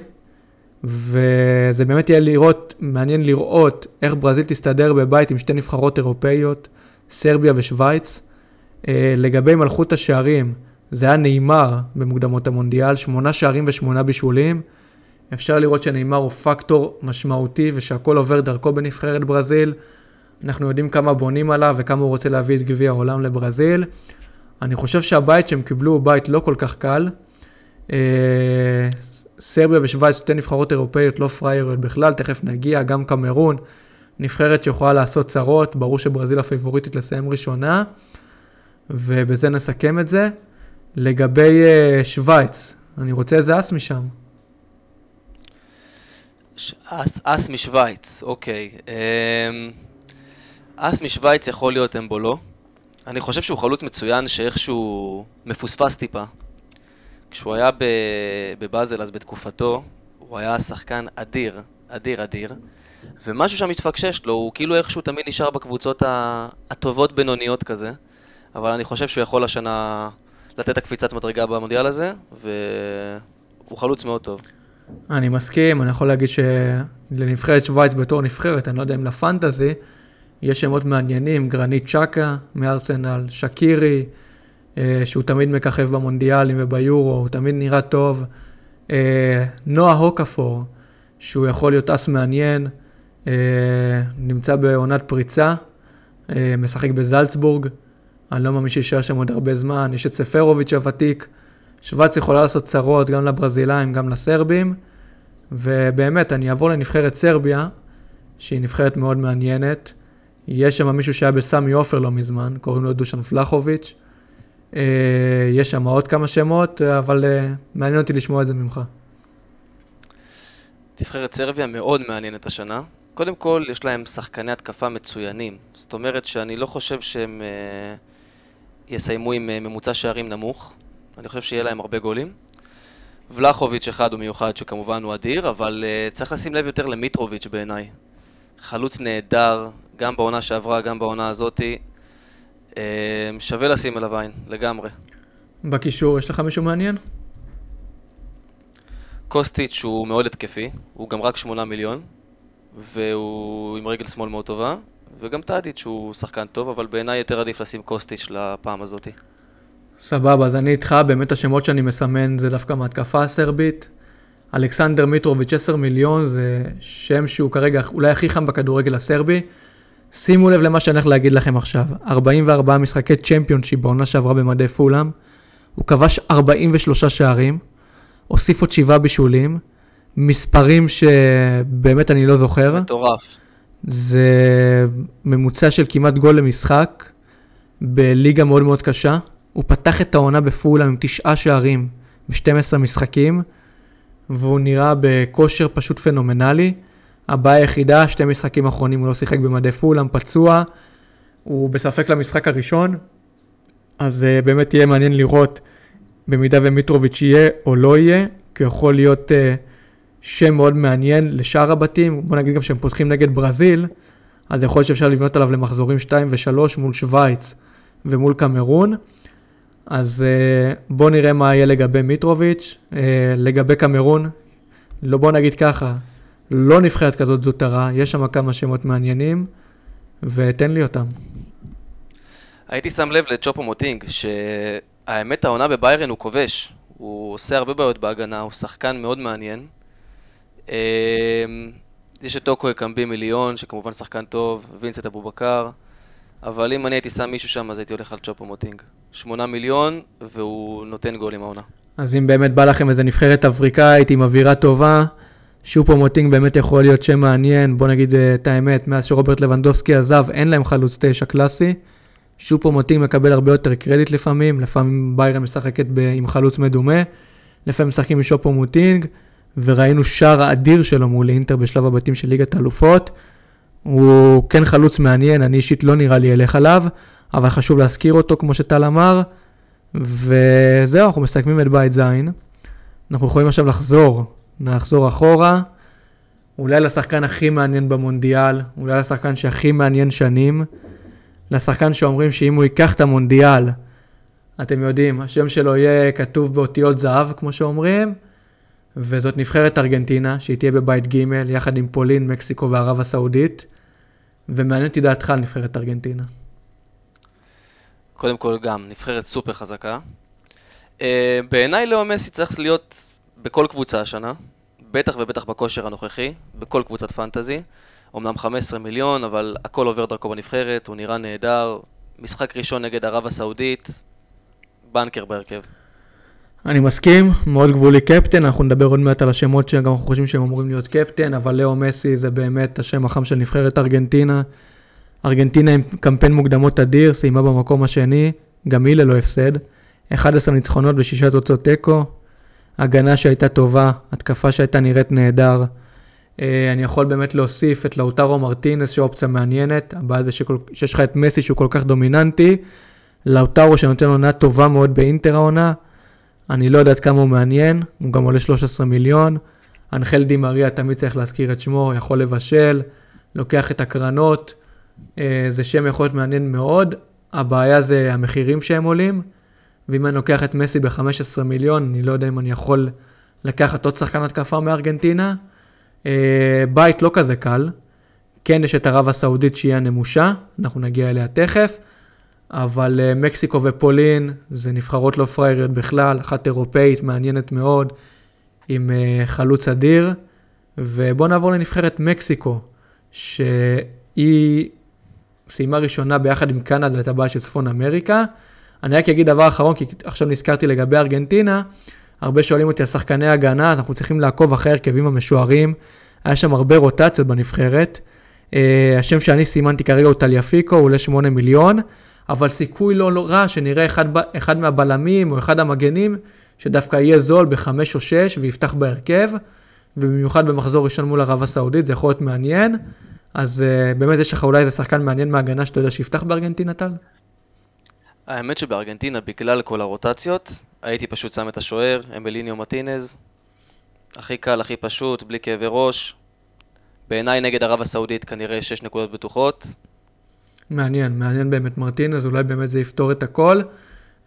וזה באמת יהיה לראות, מעניין לראות איך ברזיל תסתדר בבית עם שתי נבחרות אירופאיות, סרביה ושווייץ. אה, לגבי מלכות השערים, זה היה נאמר במוקדמות המונדיאל, שמונה שערים ושמונה בישולים. אפשר לראות שנאמר הוא פקטור משמעותי ושהכול עובר דרכו בנבחרת ברזיל. אנחנו יודעים כמה בונים עליו וכמה הוא רוצה להביא את גביע העולם לברזיל. אני חושב שהבית שהם קיבלו הוא בית לא כל כך קל. אה, סרביה ושווייץ, שתי נבחרות אירופאיות לא פרייריות בכלל, תכף נגיע, גם קמרון, נבחרת שיכולה לעשות צרות, ברור שברזיל הפייבוריטית לסיים ראשונה, ובזה נסכם את זה. לגבי uh, שווייץ, אני רוצה איזה אס משם. אס, אס משוויץ, אוקיי. אמ, אס משוויץ יכול להיות אמבולו. אני חושב שהוא חלוץ מצוין שאיכשהו מפוספס טיפה. כשהוא היה בבאזל אז בתקופתו, הוא היה שחקן אדיר, אדיר אדיר, ומשהו שם התפקשש לו, הוא כאילו איכשהו תמיד נשאר בקבוצות הטובות בינוניות כזה, אבל אני חושב שהוא יכול השנה לתת את הקפיצת מדרגה במונדיאל הזה, והוא חלוץ מאוד טוב. אני מסכים, אני יכול להגיד שלנבחרת שווייץ בתור נבחרת, אני לא יודע אם לפנטזי, יש שמות מעניינים, גרנית צ'קה מארסנל, שקירי, אה, שהוא תמיד מככב במונדיאלים וביורו, הוא תמיד נראה טוב. אה, נועה הוקפור, שהוא יכול להיות אס מעניין, אה, נמצא בעונת פריצה, משחק בזלצבורג, אני לא מאמין שישאר שם עוד הרבה זמן, יש את ספרוביץ' הוותיק. שבץ יכולה לעשות צרות גם לברזילאים, גם לסרבים, ובאמת, אני אעבור לנבחרת סרביה, שהיא נבחרת מאוד מעניינת. יש שם מישהו שהיה בסמי עופר לא מזמן, קוראים לו דושן פלחוביץ'. אה, יש שם עוד כמה שמות, אבל אה, מעניין אותי לשמוע את זה ממך. נבחרת סרביה מאוד מעניינת השנה. קודם כל, יש להם שחקני התקפה מצוינים. זאת אומרת שאני לא חושב שהם אה, יסיימו עם ממוצע שערים נמוך. אני חושב שיהיה להם הרבה גולים. ולחוביץ' אחד הוא מיוחד שכמובן הוא אדיר, אבל צריך לשים לב יותר למיטרוביץ' בעיניי. חלוץ נהדר, גם בעונה שעברה, גם בעונה הזאתי. אה, שווה לשים עליו עין, לגמרי. בקישור, יש לך מישהו מעניין? קוסטיץ' הוא מאוד התקפי, הוא גם רק 8 מיליון, והוא עם רגל שמאל מאוד טובה, וגם טאדיץ' הוא שחקן טוב, אבל בעיניי יותר עדיף לשים קוסטיץ' לפעם הזאתי. סבבה, אז אני איתך, באמת השמות שאני מסמן זה דווקא מהתקפה הסרבית. אלכסנדר מיטרוביץ' 10 מיליון זה שם שהוא כרגע אולי הכי חם בכדורגל הסרבי. שימו לב למה שאני הולך להגיד לכם עכשיו. 44 משחקי צ'מפיונשיפ בעונה שעברה במדי פולאם. הוא כבש 43 שערים, הוסיף עוד 7 בישולים, מספרים שבאמת אני לא זוכר. מטורף. זה ממוצע של כמעט גול למשחק בליגה מאוד מאוד קשה. הוא פתח את העונה בפולאם עם תשעה שערים ב-12 משחקים, והוא נראה בכושר פשוט פנומנלי. הבעיה היחידה, שתי משחקים אחרונים הוא לא שיחק במדי פולאם, פצוע, הוא בספק למשחק הראשון, אז uh, באמת יהיה מעניין לראות במידה ומיטרוביץ' יהיה או לא יהיה, כי יכול להיות uh, שם מאוד מעניין לשאר הבתים, בוא נגיד גם שהם פותחים נגד ברזיל, אז יכול להיות שאפשר לבנות עליו למחזורים 2 ו-3 מול שווייץ ומול קמרון. אז uh, בואו נראה מה יהיה לגבי מיטרוביץ', uh, לגבי קמרון, לא בואו נגיד ככה, לא נבחרת כזאת זוטרה, יש שם כמה שמות מעניינים, ותן לי אותם. הייתי שם לב לצ'ופו מוטינג, שהאמת העונה בביירן הוא כובש. הוא עושה הרבה בעיות בהגנה, הוא שחקן מאוד מעניין. אמ, יש את טוקו אקמבי מיליון, שכמובן שחקן טוב, וינסט אבו בקר, אבל אם אני הייתי שם מישהו שם, אז הייתי הולך על צ'ופו מוטינג. שמונה מיליון, והוא נותן גולים העונה. אז אם באמת בא לכם איזה נבחרת אפריקאית עם אווירה טובה, שופו מוטינג באמת יכול להיות שם מעניין, בוא נגיד אה, את האמת, מאז שרוברט לבנדובסקי עזב, אין להם חלוץ תשע קלאסי. שופו מוטינג מקבל הרבה יותר קרדיט לפעמים, לפעמים ביירן משחקת ב- עם חלוץ מדומה, לפעמים משחקים עם שופו מוטינג, וראינו שער האדיר שלו מול אינטר בשלב הבתים של ליגת האלופות. הוא כן חלוץ מעניין, אני אישית לא נראה לי אלך עליו, אבל חשוב להזכיר אותו כמו שטל אמר, וזהו, אנחנו מסכמים את בית זין. אנחנו יכולים עכשיו לחזור נחזור אחורה, אולי לשחקן הכי מעניין במונדיאל, אולי לשחקן שהכי מעניין שנים, לשחקן שאומרים שאם הוא ייקח את המונדיאל, אתם יודעים, השם שלו יהיה כתוב באותיות זהב, כמו שאומרים, וזאת נבחרת ארגנטינה, שהיא תהיה בבית ג' יחד עם פולין, מקסיקו וערב הסעודית, ומעניין אותי דעתך על נבחרת ארגנטינה. קודם כל גם, נבחרת סופר חזקה. Uh, בעיניי לאו מסי צריך להיות בכל קבוצה השנה, בטח ובטח בכושר הנוכחי, בכל קבוצת פנטזי. אמנם 15 מיליון, אבל הכל עובר דרכו בנבחרת, הוא נראה נהדר. משחק ראשון נגד ערב הסעודית, בנקר בהרכב. אני מסכים, מאוד גבולי קפטן, אנחנו נדבר עוד מעט על השמות שגם אנחנו חושבים שהם אמורים להיות קפטן, אבל לאו מסי זה באמת השם החם של נבחרת ארגנטינה. ארגנטינה עם קמפיין מוקדמות אדיר, סיימה במקום השני, גם היא ללא הפסד. 11 ניצחונות ושישה תוצאות תיקו, הגנה שהייתה טובה, התקפה שהייתה נראית נהדר. אה, אני יכול באמת להוסיף את לאוטרו מרטינס, שאופציה מעניינת. הבעיה זה שכל, שיש לך את מסי שהוא כל כך דומיננטי. לאוטרו שנותן עונה טובה מאוד באינטר העונה. אני לא יודעת כמה הוא מעניין, הוא גם עולה 13 מיליון. אנחל די מריה, תמיד צריך להזכיר את שמו, יכול לבשל, לוקח את הקרנות. אה, זה שם יכול להיות מעניין מאוד. הבעיה זה המחירים שהם עולים. ואם אני לוקח את מסי ב-15 מיליון, אני לא יודע אם אני יכול לקחת עוד שחקן התקפה מארגנטינה. אה, בית לא כזה קל. כן, יש את ערב הסעודית שהיא הנמושה, אנחנו נגיע אליה תכף, אבל אה, מקסיקו ופולין זה נבחרות לא פראייריות בכלל, אחת אירופאית מעניינת מאוד, עם אה, חלוץ אדיר. ובואו נעבור לנבחרת מקסיקו, שהיא סיימה ראשונה ביחד עם קנדה את הבעיה של צפון אמריקה. אני רק אגיד דבר אחרון, כי עכשיו נזכרתי לגבי ארגנטינה, הרבה שואלים אותי על שחקני הגנה, אנחנו צריכים לעקוב אחרי הרכבים המשוערים, היה שם הרבה רוטציות בנבחרת. Uh, השם שאני סימנתי כרגע הוא טליאפיקו, הוא עולה 8 מיליון, אבל סיכוי לא, לא רע שנראה אחד, אחד מהבלמים או אחד המגנים, שדווקא יהיה זול ב-5 או 6 ויפתח בהרכב, ובמיוחד במחזור ראשון מול ערב הסעודית, זה יכול להיות מעניין. אז uh, באמת יש לך אולי איזה שחקן מעניין מהגנה שאתה יודע שיפתח בארגנטינה, טל? האמת שבארגנטינה, בגלל כל הרוטציות, הייתי פשוט שם את השוער, אמליניו מטינז. הכי קל, הכי פשוט, בלי כאבי ראש. בעיניי נגד ערב הסעודית כנראה 6 נקודות בטוחות. מעניין, מעניין באמת מרטינז, אולי באמת זה יפתור את הכל.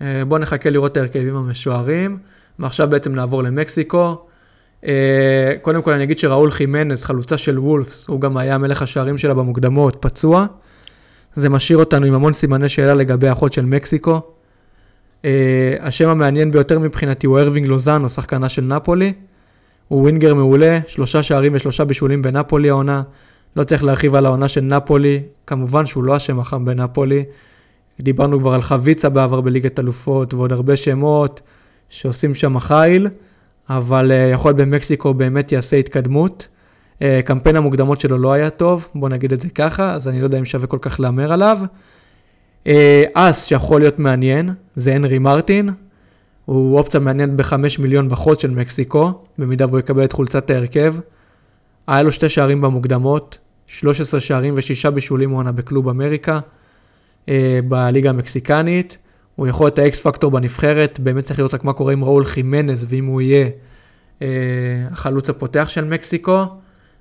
אה, בואו נחכה לראות את ההרכבים המשוערים, ועכשיו בעצם נעבור למקסיקו. אה, קודם כל אני אגיד שראול חימנז, חלוצה של וולפס, הוא גם היה מלך השערים שלה במוקדמות, פצוע. זה משאיר אותנו עם המון סימני שאלה לגבי האחות של מקסיקו. השם המעניין ביותר מבחינתי הוא ארווינג לוזאנו, שחקנה של נפולי. הוא ווינגר מעולה, שלושה שערים ושלושה בישולים בנפולי העונה. לא צריך להרחיב על העונה של נפולי, כמובן שהוא לא השם החם בנפולי. דיברנו כבר על חביצה בעבר בליגת אלופות ועוד הרבה שמות שעושים שם חיל, אבל uh, יכול להיות במקסיקו באמת יעשה התקדמות. Uh, קמפיין המוקדמות שלו לא היה טוב, בוא נגיד את זה ככה, אז אני לא יודע אם שווה כל כך להמר עליו. Uh, אס שיכול להיות מעניין, זה הנרי מרטין, הוא אופציה מעניינת בחמש מיליון בחוץ של מקסיקו, במידה והוא יקבל את חולצת ההרכב. היה לו שתי שערים במוקדמות, 13 שערים ושישה בישולים עונה בקלוב אמריקה, אה, בליגה המקסיקנית. הוא יכול להיות האקס פקטור בנבחרת, באמת צריך לראות רק מה קורה עם ראול חימנז, ואם הוא יהיה אה, החלוץ הפותח של מקסיקו.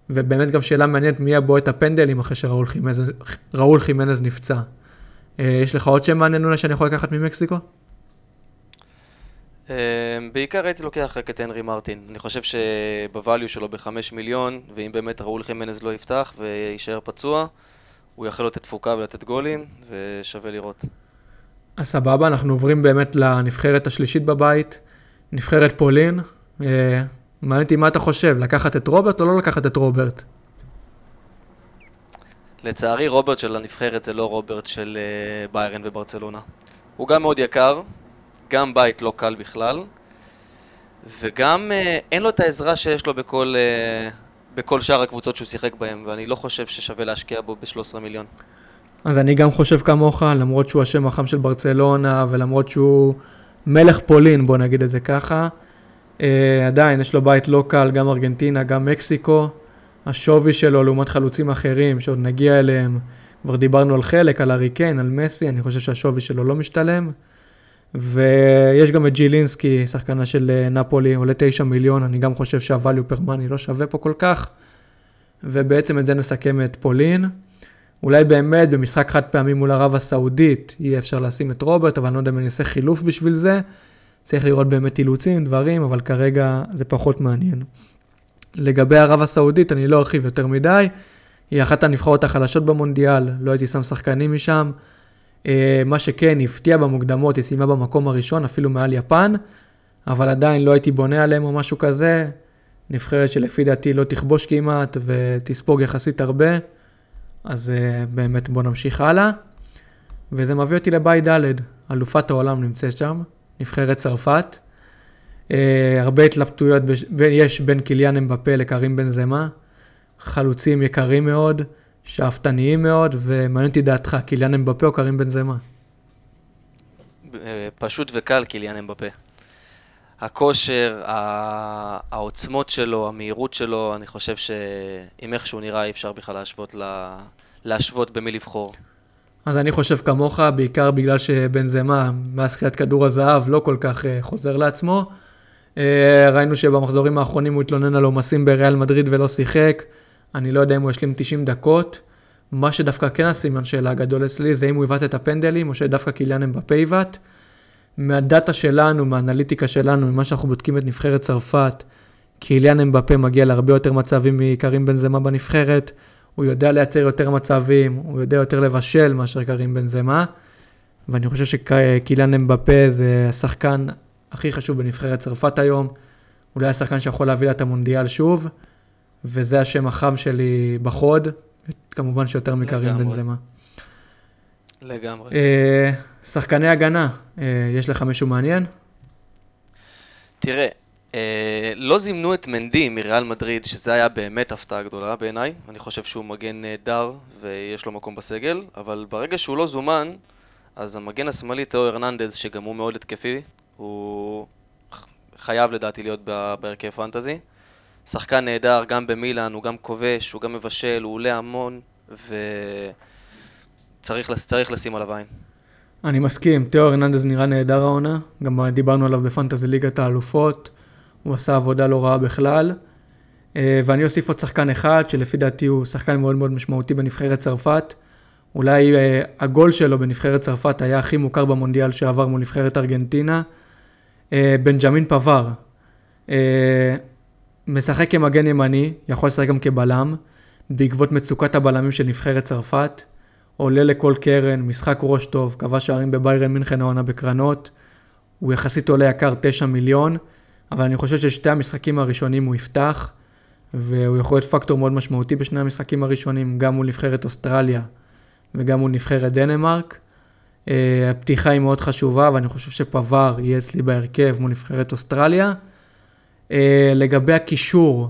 ובאמת גם שאלה מעניינת מי יבוא את הפנדלים אחרי שראול חימנז, חימנז נפצע. אה, יש לך עוד שם מעניין אולי שאני יכול לקחת ממקסיקו? אמ, בעיקר הייתי לוקח רק את הנרי מרטין. אני חושב שבvalue שלו בחמש מיליון, ואם באמת ראול חימנז לא יפתח ויישאר פצוע, הוא יכול לתת תפוקה ולתת גולים, ושווה לראות. אז סבבה, אנחנו עוברים באמת לנבחרת השלישית בבית, נבחרת פולין. אה, מעניין אותי מה אתה חושב, לקחת את רוברט או לא לקחת את רוברט? לצערי רוברט של הנבחרת זה לא רוברט של אה, ביירן וברצלונה. הוא גם מאוד יקר, גם בית לא קל בכלל, וגם אה, אין לו את העזרה שיש לו בכל, אה, בכל שאר הקבוצות שהוא שיחק בהן, ואני לא חושב ששווה להשקיע בו ב-13 מיליון. אז אני גם חושב כמוך, למרות שהוא השם החם של ברצלונה, ולמרות שהוא מלך פולין, בוא נגיד את זה ככה, אה, עדיין יש לו בית לא קל, גם ארגנטינה, גם מקסיקו. השווי שלו לעומת חלוצים אחרים, שעוד נגיע אליהם, כבר דיברנו על חלק, על ארי קיין, על מסי, אני חושב שהשווי שלו לא משתלם. ויש גם את ג'ילינסקי, שחקנה של אה, נפולי, עולה 9 מיליון, אני גם חושב שהvalue per money לא שווה פה כל כך. ובעצם את זה נסכם את פולין. אולי באמת במשחק חד פעמי מול ערב הסעודית יהיה אפשר לשים את רוברט, אבל אני לא יודע אם אני אעשה חילוף בשביל זה. צריך לראות באמת אילוצים, דברים, אבל כרגע זה פחות מעניין. לגבי ערב הסעודית, אני לא ארחיב יותר מדי. היא אחת הנבחרות החלשות במונדיאל, לא הייתי שם שחקנים משם. אה, מה שכן, הפתיע במוקדמות, היא סיימה במקום הראשון, אפילו מעל יפן, אבל עדיין לא הייתי בונה עליהם או משהו כזה. נבחרת שלפי דעתי לא תכבוש כמעט ותספוג יחסית הרבה, אז אה, באמת בוא נמשיך הלאה. וזה מביא אותי לבית ד', אלופת העולם נמצאת שם, נבחרת צרפת. Uh, הרבה התלבטויות יש בין קיליאן אמבפה לקרים בן זמה, חלוצים יקרים מאוד, שאפתניים מאוד, ומעניין אותי דעתך, קיליאן אמבפה או קרים בן זמה? אה, פשוט וקל קיליאן אמבפה. הכושר, העוצמות שלו, המהירות שלו, אני חושב שאם איך שהוא נראה אי אפשר בכלל להשוות, לה... להשוות במי לבחור. אז אני חושב כמוך, בעיקר בגלל שבן זמה, מאז זכיית כדור הזהב, לא כל כך uh, חוזר לעצמו. Uh, ראינו שבמחזורים האחרונים הוא התלונן על עומסים בריאל מדריד ולא שיחק. אני לא יודע אם הוא ישלים 90 דקות. מה שדווקא כן הסימן שאלה הגדול אצלי זה אם הוא עיוות את הפנדלים או שדווקא קיליאן אמבפה עיוות. מהדאטה שלנו, מהאנליטיקה שלנו, ממה שאנחנו בודקים את נבחרת צרפת, קיליאן אמבפה מגיע להרבה יותר מצבים מקרים בן זמה בנבחרת. הוא יודע לייצר יותר מצבים, הוא יודע יותר לבשל מאשר קרים בן זמה. ואני חושב שקיליאן אמבפה זה השחקן הכי חשוב בנבחרת צרפת היום. אולי השחקן שיכול להביא לה את המונדיאל שוב. וזה השם החם שלי בחוד, כמובן שיותר מקרים בן זמה. לגמרי. אה, שחקני הגנה, אה, יש לך מישהו מעניין? תראה, אה, לא זימנו את מנדי מריאל מדריד, שזה היה באמת הפתעה גדולה בעיניי. אני חושב שהוא מגן נהדר ויש לו מקום בסגל, אבל ברגע שהוא לא זומן, אז המגן השמאלי תאו הרננדז, שגם הוא מאוד התקפי, הוא חייב לדעתי להיות בהרכב פנטזי. שחקן נהדר, גם במילאן, הוא גם כובש, הוא גם מבשל, הוא עולה המון, וצריך לשים עליו עין. אני מסכים, תיאו ארננדז נראה נהדר העונה, גם דיברנו עליו בפנטזי ליגת האלופות, הוא עשה עבודה לא רעה בכלל. אה, ואני אוסיף עוד שחקן אחד, שלפי דעתי הוא שחקן מאוד מאוד משמעותי בנבחרת צרפת, אולי אה, הגול שלו בנבחרת צרפת היה הכי מוכר במונדיאל שעבר מול נבחרת ארגנטינה. אה, בנג'מין פבר, משחק כמגן ימני, יכול לשחק גם כבלם, בעקבות מצוקת הבלמים של נבחרת צרפת. עולה לכל קרן, משחק ראש טוב, כבש שערים בביירן מינכן העונה בקרנות. הוא יחסית עולה יקר 9 מיליון, אבל אני חושב ששתי המשחקים הראשונים הוא יפתח, והוא יכול להיות פקטור מאוד משמעותי בשני המשחקים הראשונים, גם מול נבחרת אוסטרליה וגם מול נבחרת דנמרק. Uh, הפתיחה היא מאוד חשובה, ואני חושב שפבר יהיה אצלי בהרכב מול נבחרת אוסטרליה. Uh, לגבי הקישור,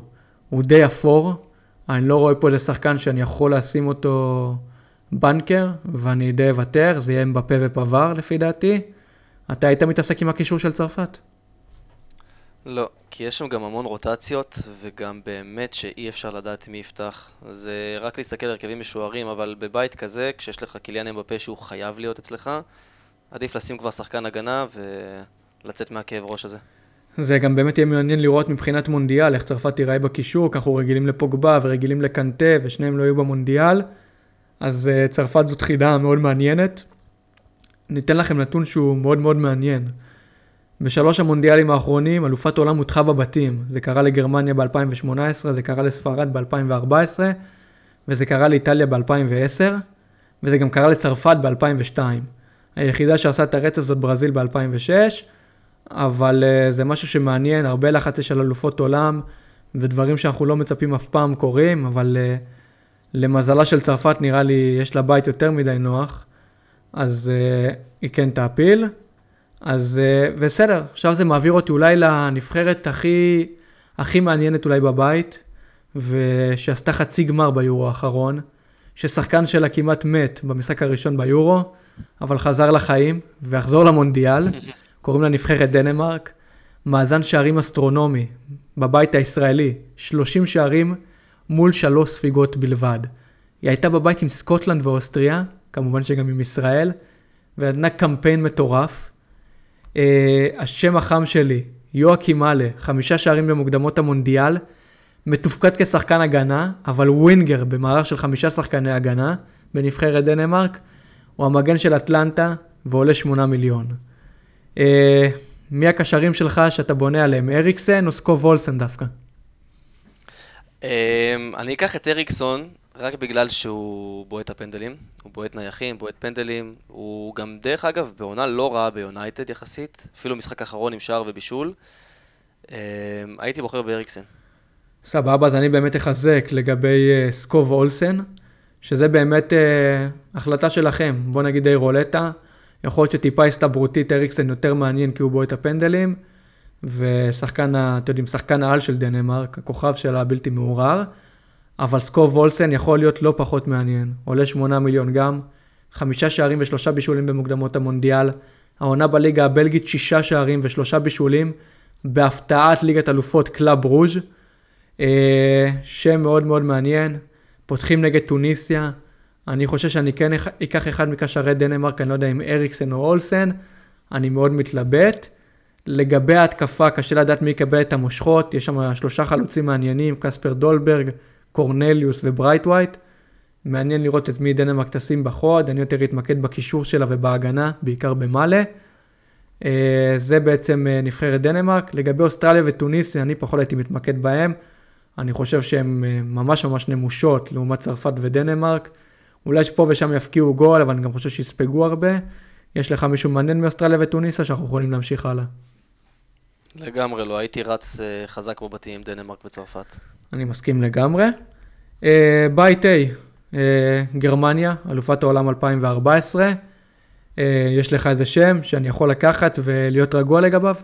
הוא די אפור. אני לא רואה פה איזה שחקן שאני יכול לשים אותו בנקר, ואני די אוותר, זה יהיה מבפה ופבר לפי דעתי. אתה היית מתעסק עם הקישור של צרפת? לא, כי יש שם גם המון רוטציות, וגם באמת שאי אפשר לדעת מי יפתח. זה רק להסתכל על הרכבים משוערים, אבל בבית כזה, כשיש לך קיליאן אמבפה שהוא חייב להיות אצלך, עדיף לשים כבר שחקן הגנה ולצאת מהכאב ראש הזה. זה גם באמת יהיה מעניין לראות מבחינת מונדיאל, איך צרפת תיראה בקישור, ככה רגילים לפוגבה ורגילים לקנטה, ושניהם לא יהיו במונדיאל. אז uh, צרפת זאת חידה מאוד מעניינת. ניתן לכם נתון שהוא מאוד מאוד מעניין. בשלוש המונדיאלים האחרונים, אלופת עולם הודחה בבתים. זה קרה לגרמניה ב-2018, זה קרה לספרד ב-2014, וזה קרה לאיטליה ב-2010, וזה גם קרה לצרפת ב-2002. היחידה שעשה את הרצף זאת ברזיל ב-2006, אבל uh, זה משהו שמעניין, הרבה לחץ יש על אלופות עולם, ודברים שאנחנו לא מצפים אף פעם קורים, אבל uh, למזלה של צרפת נראה לי יש לה בית יותר מדי נוח, אז uh, היא כן תעפיל. אז בסדר, עכשיו זה מעביר אותי אולי לנבחרת הכי, הכי מעניינת אולי בבית, ושעשתה חצי גמר ביורו האחרון, ששחקן שלה כמעט מת במשחק הראשון ביורו, אבל חזר לחיים ויחזור למונדיאל, קוראים לה נבחרת דנמרק, מאזן שערים אסטרונומי בבית הישראלי, 30 שערים מול שלוש ספיגות בלבד. היא הייתה בבית עם סקוטלנד ואוסטריה, כמובן שגם עם ישראל, ונתנה קמפיין מטורף. אה, השם החם שלי, יואקים מאלה, חמישה שערים במוקדמות המונדיאל, מתופקד כשחקן הגנה, אבל ווינגר במערך של חמישה שחקני הגנה בנבחרת דנמרק, הוא המגן של אטלנטה ועולה שמונה מיליון. Uh, מי הקשרים שלך שאתה בונה עליהם, אריקסן או סקוב וולסן דווקא? Um, אני אקח את אריקסון רק בגלל שהוא בועט הפנדלים, הוא בועט נייחים, בועט פנדלים, הוא גם דרך אגב בעונה לא רעה ביונייטד יחסית, אפילו משחק אחרון עם שער ובישול. Um, הייתי בוחר באריקסן. סבבה, אז אני באמת אחזק לגבי uh, סקוב אולסן, שזה באמת אה, החלטה שלכם, בוא נגיד די רולטה. יכול להיות שטיפה הסתברותית אריקסן יותר מעניין כי הוא בועט הפנדלים. ושחקן, אתם יודעים, שחקן העל של דנמרק, הכוכב שלה הבלתי מעורער, אבל סקוב אולסן יכול להיות לא פחות מעניין, עולה 8 מיליון גם, חמישה שערים ושלושה בישולים במוקדמות המונדיאל, העונה בליגה הבלגית שישה שערים ושלושה בישולים, בהפתעת ליגת אלופות קלאב ברוז', אה, שם מאוד מאוד מעניין, פותחים נגד טוניסיה, אני חושב שאני כן אקח אחד מקשרי דנמרק, אני לא יודע אם אריקסן או אולסן, אני מאוד מתלבט. לגבי ההתקפה, קשה לדעת מי יקבל את המושכות, יש שם שלושה חלוצים מעניינים, קספר דולברג, קורנליוס וברייט ווייט. מעניין לראות את מי דנמרק תשים בחוד, אני יותר אתמקד בקישור שלה ובהגנה, בעיקר במאלה. אה, זה בעצם אה, נבחרת דנמרק. לגבי אוסטרליה וטוניסיה, אני פחות הייתי מתמקד בהם. אני חושב שהן אה, ממש ממש נמושות לעומת צרפת ודנמרק. אולי שפה ושם יפקיעו גול, אבל אני גם חושב שיספגו הרבה. יש לך מישהו מעניין מאוסטרליה וטוניסיה שאנחנו יכולים להמשיך הלאה. לגמרי לא, הייתי רץ uh, חזק בבתים עם דנמרק וצרפת. אני מסכים לגמרי. Uh, בית A, uh, גרמניה, אלופת העולם 2014. Uh, יש לך איזה שם שאני יכול לקחת ולהיות רגוע לגביו?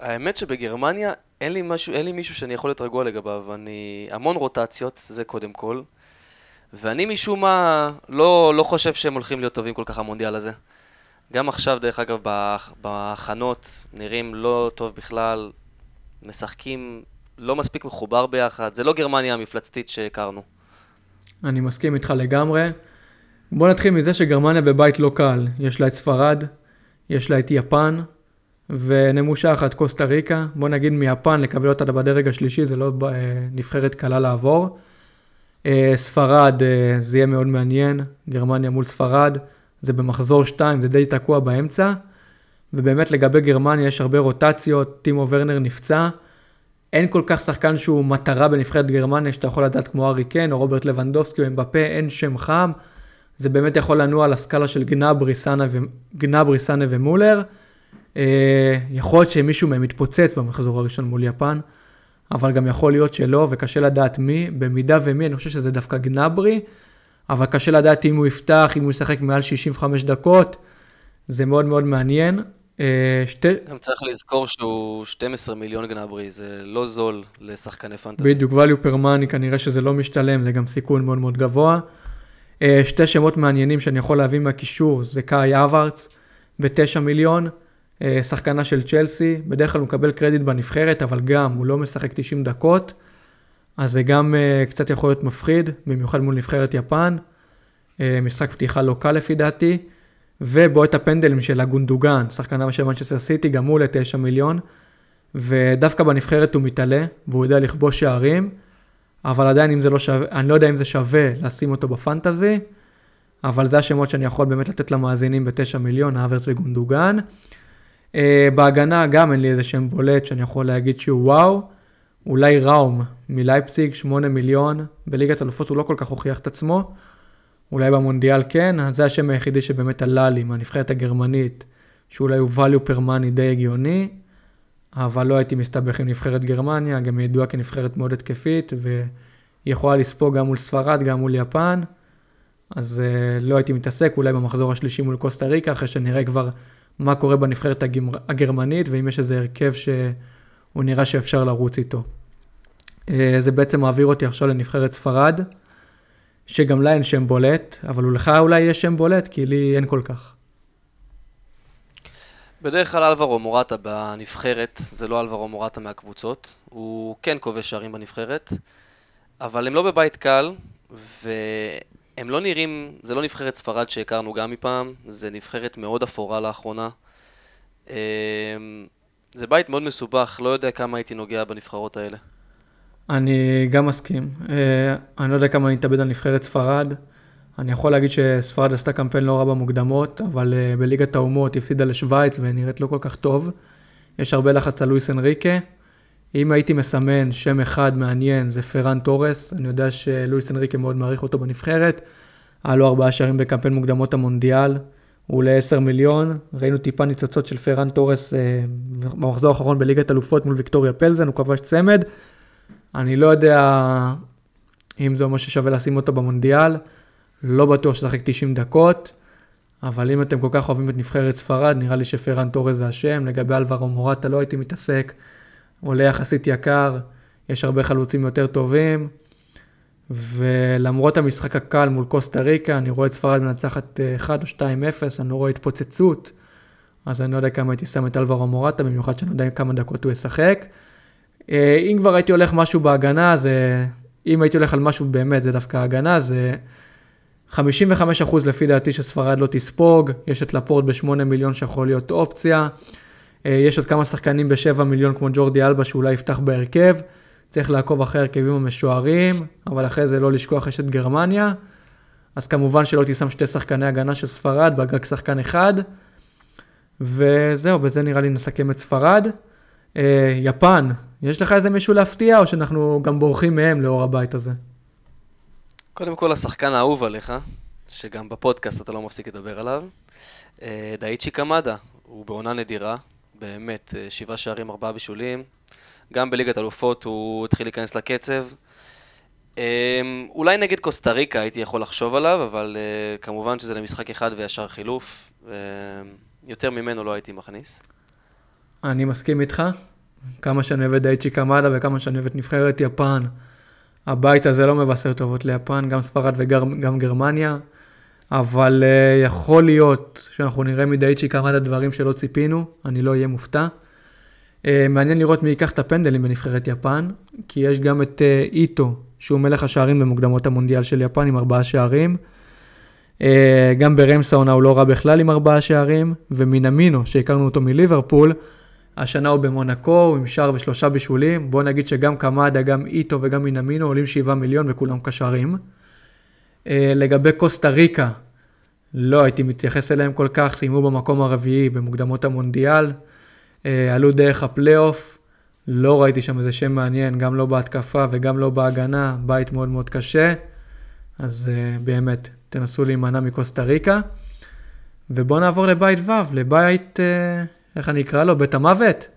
האמת שבגרמניה אין לי, משהו, אין לי מישהו שאני יכול להיות רגוע לגביו. אני... המון רוטציות, זה קודם כל. ואני משום מה לא, לא חושב שהם הולכים להיות טובים כל כך המונדיאל הזה. גם עכשיו, דרך אגב, בהכנות נראים לא טוב בכלל, משחקים לא מספיק מחובר ביחד, זה לא גרמניה המפלצתית שהכרנו. אני מסכים איתך לגמרי. בוא נתחיל מזה שגרמניה בבית לא קל. יש לה את ספרד, יש לה את יפן, ונמושה אחת קוסטה ריקה. בוא נגיד מיפן לקבל אותה בדרג השלישי, זה לא אה, נבחרת קלה לעבור. אה, ספרד, אה, זה יהיה מאוד מעניין, גרמניה מול ספרד, זה במחזור 2, זה די תקוע באמצע. ובאמת לגבי גרמניה יש הרבה רוטציות, טימו ורנר נפצע. אין כל כך שחקן שהוא מטרה בנבחרת גרמניה שאתה יכול לדעת כמו ארי קן או רוברט לבנדובסקי או אמבפה, אין שם חם. זה באמת יכול לנוע על הסקאלה של גנברי, סאנה, ו... גנברי, סאנה ומולר. אה, יכול להיות שמישהו מהם יתפוצץ במחזור הראשון מול יפן, אבל גם יכול להיות שלא, וקשה לדעת מי. במידה ומי, אני חושב שזה דווקא גנברי, אבל קשה לדעת אם הוא יפתח, אם הוא ישחק מעל 65 דקות. זה מאוד מאוד מעניין. אה, שתי... גם צריך לזכור שהוא 12 מיליון גנברי, זה לא זול לשחקני פנטזי. בדיוק, value per money, כנראה שזה לא משתלם, זה גם סיכון מאוד מאוד גבוה. אה, שתי שמות מעניינים שאני יכול להביא מהקישור, זה קאי אברץ ב-9 מיליון, שחקנה של צ'לסי, בדרך כלל הוא מקבל קרדיט בנבחרת, אבל גם הוא לא משחק 90 דקות, אז זה גם קצת יכול להיות מפחיד, במיוחד מול נבחרת יפן. משחק פתיחה לא קל לפי דעתי. ובועט הפנדלים של הגונדוגן, שחקנה של מנצ'סטר סיטי, גם הוא ל-9 מיליון, ודווקא בנבחרת הוא מתעלה, והוא יודע לכבוש שערים, אבל עדיין אם זה לא שווה, אני לא יודע אם זה שווה לשים אותו בפנטזי, אבל זה השמות שאני יכול באמת לתת למאזינים ב-9 מיליון, האברץ וגונדוגן. Uh, בהגנה גם אין לי איזה שם בולט שאני יכול להגיד שהוא וואו. אולי ראום מלייפציג, 8 מיליון, בליגת אלופות הוא לא כל כך הוכיח את עצמו. אולי במונדיאל כן, זה השם היחידי שבאמת עלה לי מהנבחרת הגרמנית, שאולי הוא value per money די הגיוני, אבל לא הייתי מסתבך עם נבחרת גרמניה, גם ידועה כנבחרת מאוד התקפית, והיא יכולה לספוג גם מול ספרד, גם מול יפן, אז uh, לא הייתי מתעסק, אולי במחזור השלישי מול קוסטה ריקה, אחרי שנראה כבר מה קורה בנבחרת הגמר, הגרמנית, ואם יש איזה הרכב שהוא נראה שאפשר לרוץ איתו. Uh, זה בעצם מעביר אותי עכשיו לנבחרת ספרד. שגם לה אין שם בולט, אבל לך אולי יש שם בולט, כי לי אין כל כך. בדרך כלל אלברו מורטה בנבחרת, זה לא אלברו מורטה מהקבוצות. הוא כן כובש שערים בנבחרת, אבל הם לא בבית קל, והם לא נראים, זה לא נבחרת ספרד שהכרנו גם מפעם, זה נבחרת מאוד אפורה לאחרונה. אמ, זה בית מאוד מסובך, לא יודע כמה הייתי נוגע בנבחרות האלה. אני גם מסכים. אה, אני לא יודע כמה אני אתאבד על נבחרת ספרד. אני יכול להגיד שספרד עשתה קמפיין לא רע במוקדמות, אבל אה, בליגת האומות הפסידה לשוויץ ונראית לא כל כך טוב. יש הרבה לחץ על לואיס אנריקה. אם הייתי מסמן שם אחד מעניין זה פרן תורס, אני יודע שלואיס אנריקה מאוד מעריך אותו בנבחרת. היה לו ארבעה שערים בקמפיין מוקדמות המונדיאל, הוא עולה 10 מיליון, ראינו טיפה ניצוצות של פרן תורס אה, במחזור האחרון בליגת אלופות מול ויקטוריה פלזן, הוא כבש צמד. אני לא יודע אם זה אומר ששווה לשים אותו במונדיאל, לא בטוח ששחק 90 דקות, אבל אם אתם כל כך אוהבים את נבחרת ספרד, נראה לי שפרן טורז זה השם. לגבי אלברו מורטה לא הייתי מתעסק, עולה יחסית יקר, יש הרבה חלוצים יותר טובים, ולמרות המשחק הקל מול קוסטה ריקה, אני רואה את ספרד מנצחת 1 אה, או 2-0, אני לא רואה התפוצצות, אז אני לא יודע כמה הייתי שם את אלברו מורטה, במיוחד שאני לא יודע כמה דקות הוא ישחק. אה, אם כבר הייתי הולך משהו בהגנה, זה... אם הייתי הולך על משהו באמת, זה דווקא הגנה, זה 55% לפי דעתי שספרד לא תספוג, יש את לפורט ב-8 מיליון שיכול להיות אופציה, יש עוד כמה שחקנים ב-7 מיליון כמו ג'ורדי אלבה שאולי יפתח בהרכב, צריך לעקוב אחרי הרכבים המשוערים, אבל אחרי זה לא לשכוח יש את גרמניה, אז כמובן שלא תשם שתי שחקני הגנה של ספרד, בגג שחקן אחד, וזהו, בזה נראה לי נסכם את ספרד. אה, יפן, יש לך איזה מישהו להפתיע, או שאנחנו גם בורחים מהם לאור הבית הזה? קודם כל, השחקן האהוב עליך, שגם בפודקאסט אתה לא מפסיק לדבר עליו, אה, דאיצ'י קמדה, הוא בעונה נדירה, באמת, אה, שבעה שערים, ארבעה בישולים. גם בליגת אלופות הוא התחיל להיכנס לקצב. אה, אולי נגד קוסטה ריקה הייתי יכול לחשוב עליו, אבל כמובן שזה למשחק אחד וישר חילוף. יותר ממנו לא הייתי מכניס. אני מסכים איתך. כמה שאני אוהב את דייצ'י קמאדה וכמה שאני אוהב את נבחרת יפן. הבית הזה לא מבשר טובות ליפן, גם ספרד וגם גרמניה, אבל uh, יכול להיות שאנחנו נראה מדייצ'י קמאדה דברים שלא ציפינו, אני לא אהיה מופתע. Uh, מעניין לראות מי ייקח את הפנדלים בנבחרת יפן, כי יש גם את uh, איטו, שהוא מלך השערים במוקדמות המונדיאל של יפן עם ארבעה שערים. Uh, גם ברמסה עונה הוא לא רע בכלל עם ארבעה שערים, ומינמינו, שהכרנו אותו מליברפול, השנה הוא במונקו, הוא עם שער ושלושה בישולים. בוא נגיד שגם קמאדה, גם איטו וגם מינמינו עולים 7 מיליון וכולם קשרים. אה, לגבי קוסטה ריקה, לא הייתי מתייחס אליהם כל כך, סיימו במקום הרביעי במוקדמות המונדיאל, אה, עלו דרך הפלייאוף, לא ראיתי שם איזה שם מעניין, גם לא בהתקפה וגם לא בהגנה, בית מאוד מאוד קשה, אז uh, באמת, תנסו להימנע מקוסטה ריקה. ובואו נעבור לבית ו', לבית, איך אני אקרא לו? בית המוות?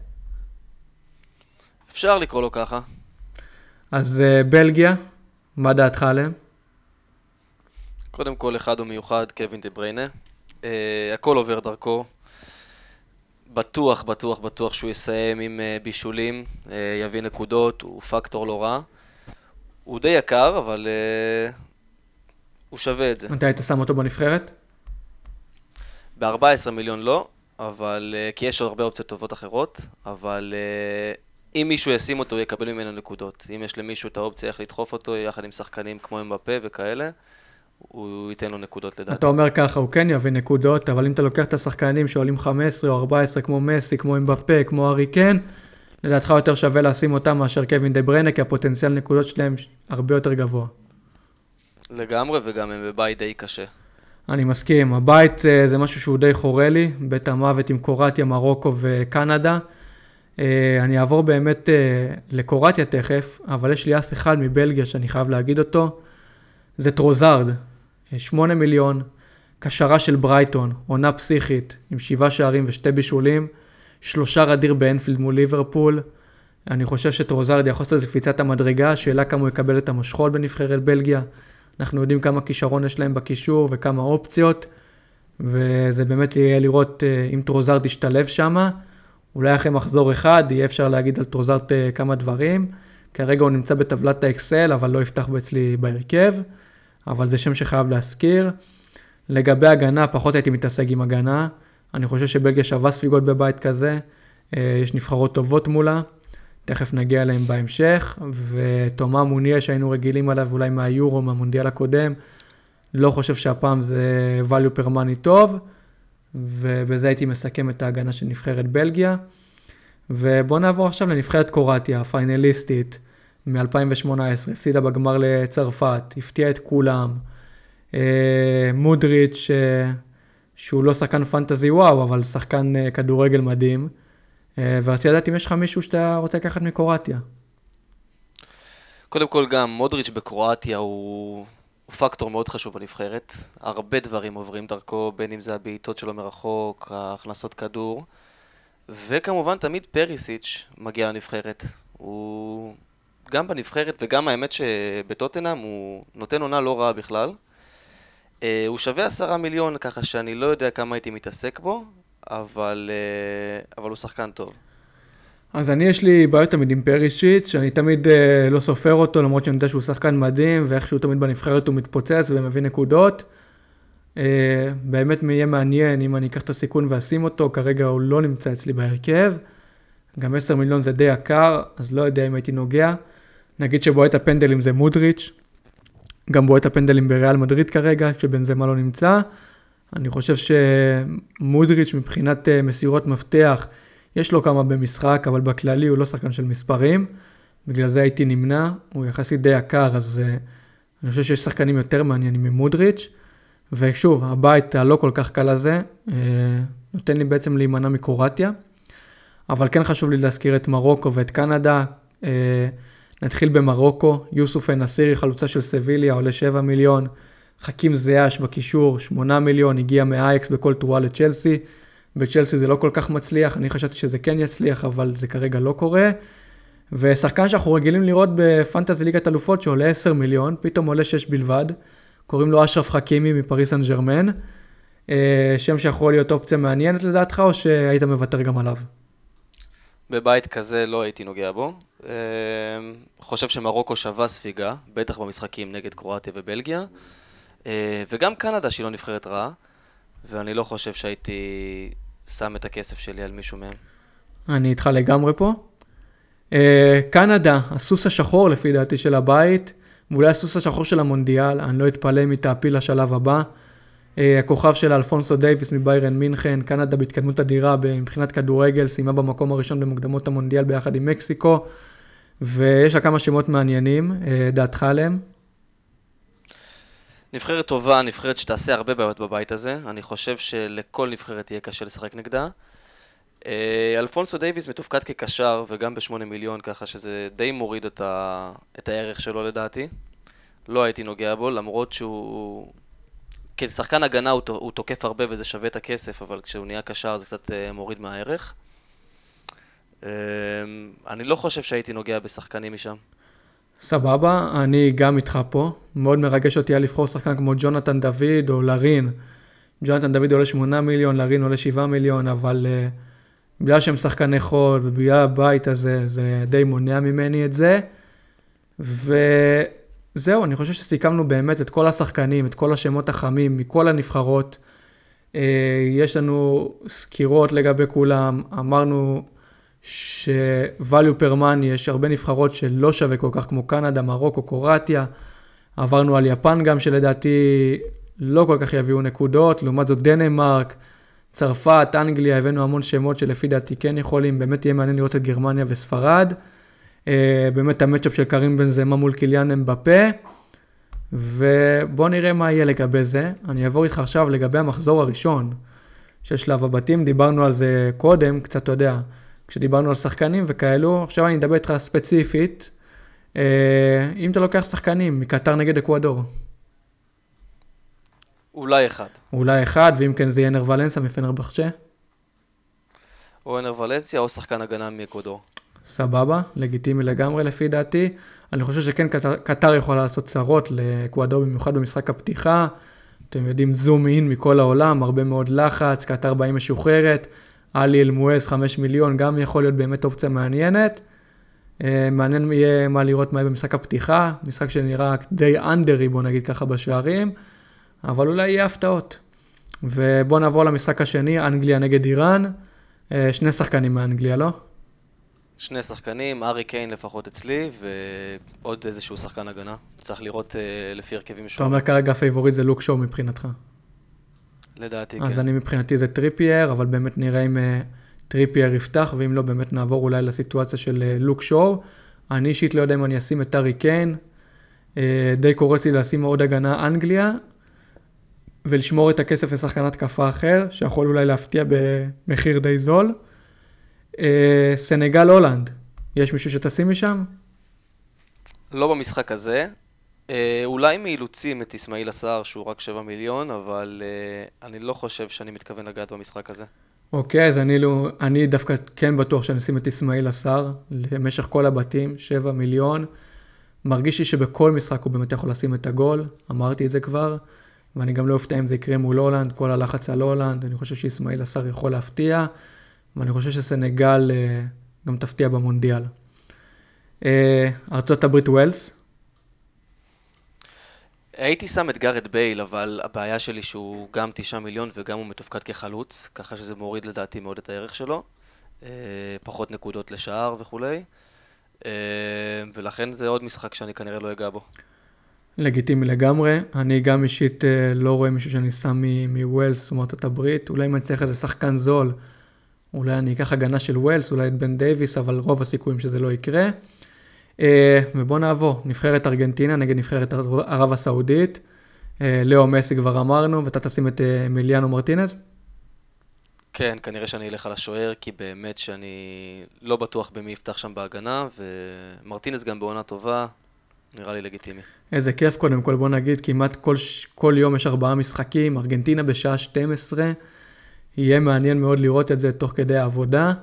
אפשר לקרוא לו ככה. אז בלגיה, מה דעתך עליהם? קודם כל, אחד ומיוחד, קווין דה בריינה. Uh, הכל עובר דרכו. בטוח, בטוח, בטוח שהוא יסיים עם uh, בישולים, uh, יביא נקודות, הוא פקטור לא רע. הוא די יקר, אבל uh, הוא שווה את זה. מתי היית שם אותו בנבחרת? ב-14 מיליון לא, אבל... Uh, כי יש עוד הרבה אופציות טובות אחרות, אבל uh, אם מישהו ישים אותו, הוא יקבל ממנו נקודות. אם יש למישהו את האופציה איך לדחוף אותו, יחד עם שחקנים כמו אמבפה וכאלה, הוא ייתן לו נקודות לדעתי. אתה אומר ככה, הוא כן יביא נקודות, אבל אם אתה לוקח את השחקנים שעולים 15 או 14, כמו מסי, כמו אמבפה, כמו ארי קן, לדעתך יותר שווה לשים אותם מאשר קווין דה בריינה, כי הפוטנציאל נקודות שלהם הרבה יותר גבוה. לגמרי, וגם הם בבית די קשה. אני מסכים, הבית אה, זה משהו שהוא די חורה לי, בית המוות עם קורטיה, מרוקו וקנדה. אה, אני אעבור באמת אה, לקורטיה תכף, אבל יש לי אס אחד מבלגיה שאני חייב להגיד אותו. זה טרוזארד, 8 מיליון, קשרה של ברייטון, עונה פסיכית, עם שבעה שערים ושתי בישולים, שלושער אדיר באנפילד מול ליברפול. אני חושב שטרוזארד יכול לעשות את קפיצת המדרגה, השאלה כמה הוא יקבל את המושכות בנבחרת בלגיה. אנחנו יודעים כמה כישרון יש להם בקישור וכמה אופציות, וזה באמת יהיה לראות אה, אם טרוזארד ישתלב שם. אולי אחרי מחזור אחד יהיה אפשר להגיד על טרוזארד אה, כמה דברים. כרגע הוא נמצא בטבלת האקסל, אבל לא יפתח אצלי בהרכב. אבל זה שם שחייב להזכיר. לגבי הגנה, פחות הייתי מתעסק עם הגנה. אני חושב שבלגיה שווה ספיגות בבית כזה. אה, יש נבחרות טובות מולה, תכף נגיע אליהם בהמשך. ותומא מוניה שהיינו רגילים עליו אולי מהיורו, מהמונדיאל הקודם, לא חושב שהפעם זה value per money טוב, ובזה הייתי מסכם את ההגנה של נבחרת בלגיה. ובואו נעבור עכשיו לנבחרת קורטיה, הפיינליסטית. מ-2018, הפסידה בגמר לצרפת, הפתיעה את כולם. אה, מודריץ', אה, שהוא לא שחקן פנטזי וואו, אבל שחקן אה, כדורגל מדהים. ורציתי לדעת אם יש לך מישהו שאתה רוצה לקחת מקרואטיה. קודם כל גם מודריץ' בקרואטיה הוא, הוא פקטור מאוד חשוב בנבחרת. הרבה דברים עוברים דרכו, בין אם זה הבעיטות שלו מרחוק, ההכנסות כדור. וכמובן תמיד פריסיץ' מגיע לנבחרת. הוא גם בנבחרת וגם האמת שבטוטנאם הוא נותן עונה לא רעה בכלל. אה, הוא שווה עשרה מיליון, ככה שאני לא יודע כמה הייתי מתעסק בו, אבל, אה, אבל הוא שחקן טוב. אז אני, יש לי בעיות תמיד עם פרישיט, שאני תמיד אה, לא סופר אותו, למרות שאני יודע שהוא שחקן מדהים, ואיכשהו תמיד בנבחרת הוא מתפוצץ ומביא נקודות. אה, באמת יהיה מעניין אם אני אקח את הסיכון ואשים אותו, כרגע הוא לא נמצא אצלי בהרכב. גם 10 מיליון זה די יקר, אז לא יודע אם הייתי נוגע. נגיד שבועט הפנדלים זה מודריץ', גם בועט הפנדלים בריאל מדריד כרגע, כשבנזמה לא נמצא. אני חושב שמודריץ' מבחינת אה, מסירות מפתח, יש לו כמה במשחק, אבל בכללי הוא לא שחקן של מספרים. בגלל זה הייתי נמנע, הוא יחסית די יקר, אז uh, אני חושב שיש שחקנים יותר מעניינים ממודריץ'. ושוב, הבית הלא כל כך קל הזה, uh, נותן לי בעצם להימנע מקורטיה. אבל כן חשוב לי להזכיר את מרוקו ואת קנדה. Uh, נתחיל במרוקו, יוסוף א-נסירי, חלוצה של סביליה, עולה 7 מיליון. חכים זיאש בקישור, 8 מיליון, הגיע מאייקס בכל תרועה לצ'לסי. בצ'לסי זה לא כל כך מצליח, אני חשבתי שזה כן יצליח, אבל זה כרגע לא קורה. ושחקן שאנחנו רגילים לראות בפנטזי ליגת אלופות שעולה 10 מיליון, פתאום עולה 6 בלבד. קוראים לו אשרף חכימי מפריס סן ג'רמן. אה, שם שיכול להיות אופציה מעניינת לדעתך, או שהיית מוותר גם עליו? בבית כזה לא הייתי נוגע בו. אמ, חושב שמרוקו שווה ספיגה, בטח במשחקים נגד קרואטיה ובלגיה. אה, וגם קנדה שהיא לא נבחרת רעה, ואני לא חושב שהייתי שם את הכסף שלי על מישהו מהם. אני איתך לגמרי פה. אה, קנדה, הסוס השחור לפי דעתי של הבית, ואולי הסוס השחור של המונדיאל, אני לא אתפלא אם היא תעפיל לשלב הבא. אה, הכוכב של אלפונסו דייוויס מביירן מינכן, קנדה בהתקדמות אדירה מבחינת כדורגל, סיימה במקום הראשון במוקדמות המונדיאל ביחד עם מקסיקו, ויש לה כמה שמות מעניינים, אה, דעתך עליהם? נבחרת טובה, נבחרת שתעשה הרבה בעיות בבית הזה, אני חושב שלכל נבחרת יהיה קשה לשחק נגדה. אה, אלפונסו דייוויס מתופקד כקשר וגם בשמונה מיליון, ככה שזה די מוריד את, ה... את הערך שלו לדעתי. לא הייתי נוגע בו, למרות שהוא... כשחקן הגנה הוא, תוקף הרבה וזה שווה את הכסף, אבל כשהוא נהיה קשר זה קצת uh, מוריד מהערך. Uh, אני לא חושב שהייתי נוגע בשחקנים משם. סבבה, אני גם איתך פה. מאוד מרגש אותי היה לבחור שחקן כמו ג'ונתן דוד או לרין. ג'ונתן דוד עולה 8 מיליון, לרין עולה 7 מיליון, אבל uh, בגלל שהם שחקני חול ובגלל הבית הזה, זה די מונע ממני את זה. וזהו, אני חושב שסיכמנו באמת את כל השחקנים, את כל השמות החמים מכל הנבחרות. אה, יש לנו סקירות לגבי כולם, אמרנו ש-value per money, יש הרבה נבחרות שלא שווה כל כך כמו קנדה, מרוקו, קורטיה. עברנו על יפן גם, שלדעתי לא כל כך יביאו נקודות, לעומת זאת דנמרק, צרפת, אנגליה, הבאנו המון שמות שלפי דעתי כן יכולים, באמת יהיה מעניין לראות את גרמניה וספרד. אה, באמת המצ'אפ של קרים בן זמה מול קיליאן הם בפה. ובואו נראה מה יהיה לגבי זה. אני אעבור איתך עכשיו לגבי המחזור הראשון של שלב הבתים, דיברנו על זה קודם, קצת, אתה יודע, כשדיברנו על שחקנים וכאלו, עכשיו אני אדבר איתך ספציפית. אה, אם אתה לוקח שחקנים מקטר נגד אקוודור. אולי אחד. אולי אחד, ואם כן זה יהיה נר ולנסה מפנר בחשה. או נר ולנסיה או שחקן הגנה מאקוודור. סבבה, לגיטימי לגמרי לפי דעתי. אני חושב שכן קטר, קטר יכולה לעשות צרות לאקוודור, במיוחד במשחק הפתיחה. אתם יודעים, זום אין מכל העולם, הרבה מאוד לחץ, קטר באים משוחררת. עלי אלמואס, 5 מיליון, גם יכול להיות באמת אופציה מעניינת. אה, מעניין יהיה מה לראות מה יהיה במשחק הפתיחה, משחק שנראה די אנדרי, בוא נגיד ככה, בשערים. אבל אולי יהיה הפתעות. ובואו נעבור למשחק השני, אנגליה נגד איראן. אה, שני שחקנים מאנגליה, לא? שני שחקנים, הארי קיין לפחות אצלי, ועוד איזשהו שחקן הגנה. צריך לראות אה, לפי הרכבים שונים. אתה אומר כרגע הפייבוריט זה לוק שואו מבחינתך. לדעתי, אז כן. אז אני מבחינתי זה טריפייר, אבל באמת נראה אם uh, טריפייר יפתח, ואם לא, באמת נעבור אולי לסיטואציה של אה, לוק שואו. אני אישית לא יודע אם אני אשים את הארי קיין. אה, די קורץ לי לשים עוד הגנה אנגליה, ולשמור את הכסף לשחקן התקפה אחר, שיכול אולי להפתיע במחיר די זול. אה, סנגל הולנד, יש מישהו שתשים משם? לא במשחק הזה. אה, אולי מאילוצים את איסמעילה סאר, שהוא רק 7 מיליון, אבל אה, אני לא חושב שאני מתכוון לגעת במשחק הזה. אוקיי, אז אני, לא, אני דווקא כן בטוח שאני אשים את איסמעילה סאר למשך כל הבתים, 7 מיליון. מרגיש לי שבכל משחק הוא באמת יכול לשים את הגול, אמרתי את זה כבר. ואני גם לא אופתע אם זה יקרה מול הולנד, כל הלחץ על הולנד, אני חושב שאיסמעילה סאר יכול להפתיע, ואני חושב שסנגל אה, גם תפתיע במונדיאל. ארצות הברית ווילס. הייתי שם את גארת' בייל, אבל הבעיה שלי שהוא גם תשעה מיליון וגם הוא מתופקד כחלוץ, ככה שזה מוריד לדעתי מאוד את הערך שלו. Uh, פחות נקודות לשער וכולי. Uh, ולכן זה עוד משחק שאני כנראה לא אגע בו. לגיטימי לגמרי. אני גם אישית אה, לא רואה מישהו שאני שם מווילס או מארצות הברית. אולי אם אני צריך איזה שחקן זול, אולי אני אקח הגנה של ווילס, אולי את בן דייוויס, אבל רוב הסיכויים שזה לא יקרה. אה, ובואו נעבור, נבחרת ארגנטינה נגד נבחרת ערב הסעודית. אה, לאו מסי כבר אמרנו, ואתה תשים את מיליאנו מרטינז? כן, כנראה שאני אלך על השוער, כי באמת שאני לא בטוח במי יפתח שם בהגנה, ומרטינז גם בעונה טובה, נראה לי לגיטימי. איזה כיף קודם כל, בוא נגיד, כמעט כל, כל יום יש ארבעה משחקים, ארגנטינה בשעה 12, יהיה מעניין מאוד לראות את זה תוך כדי העבודה.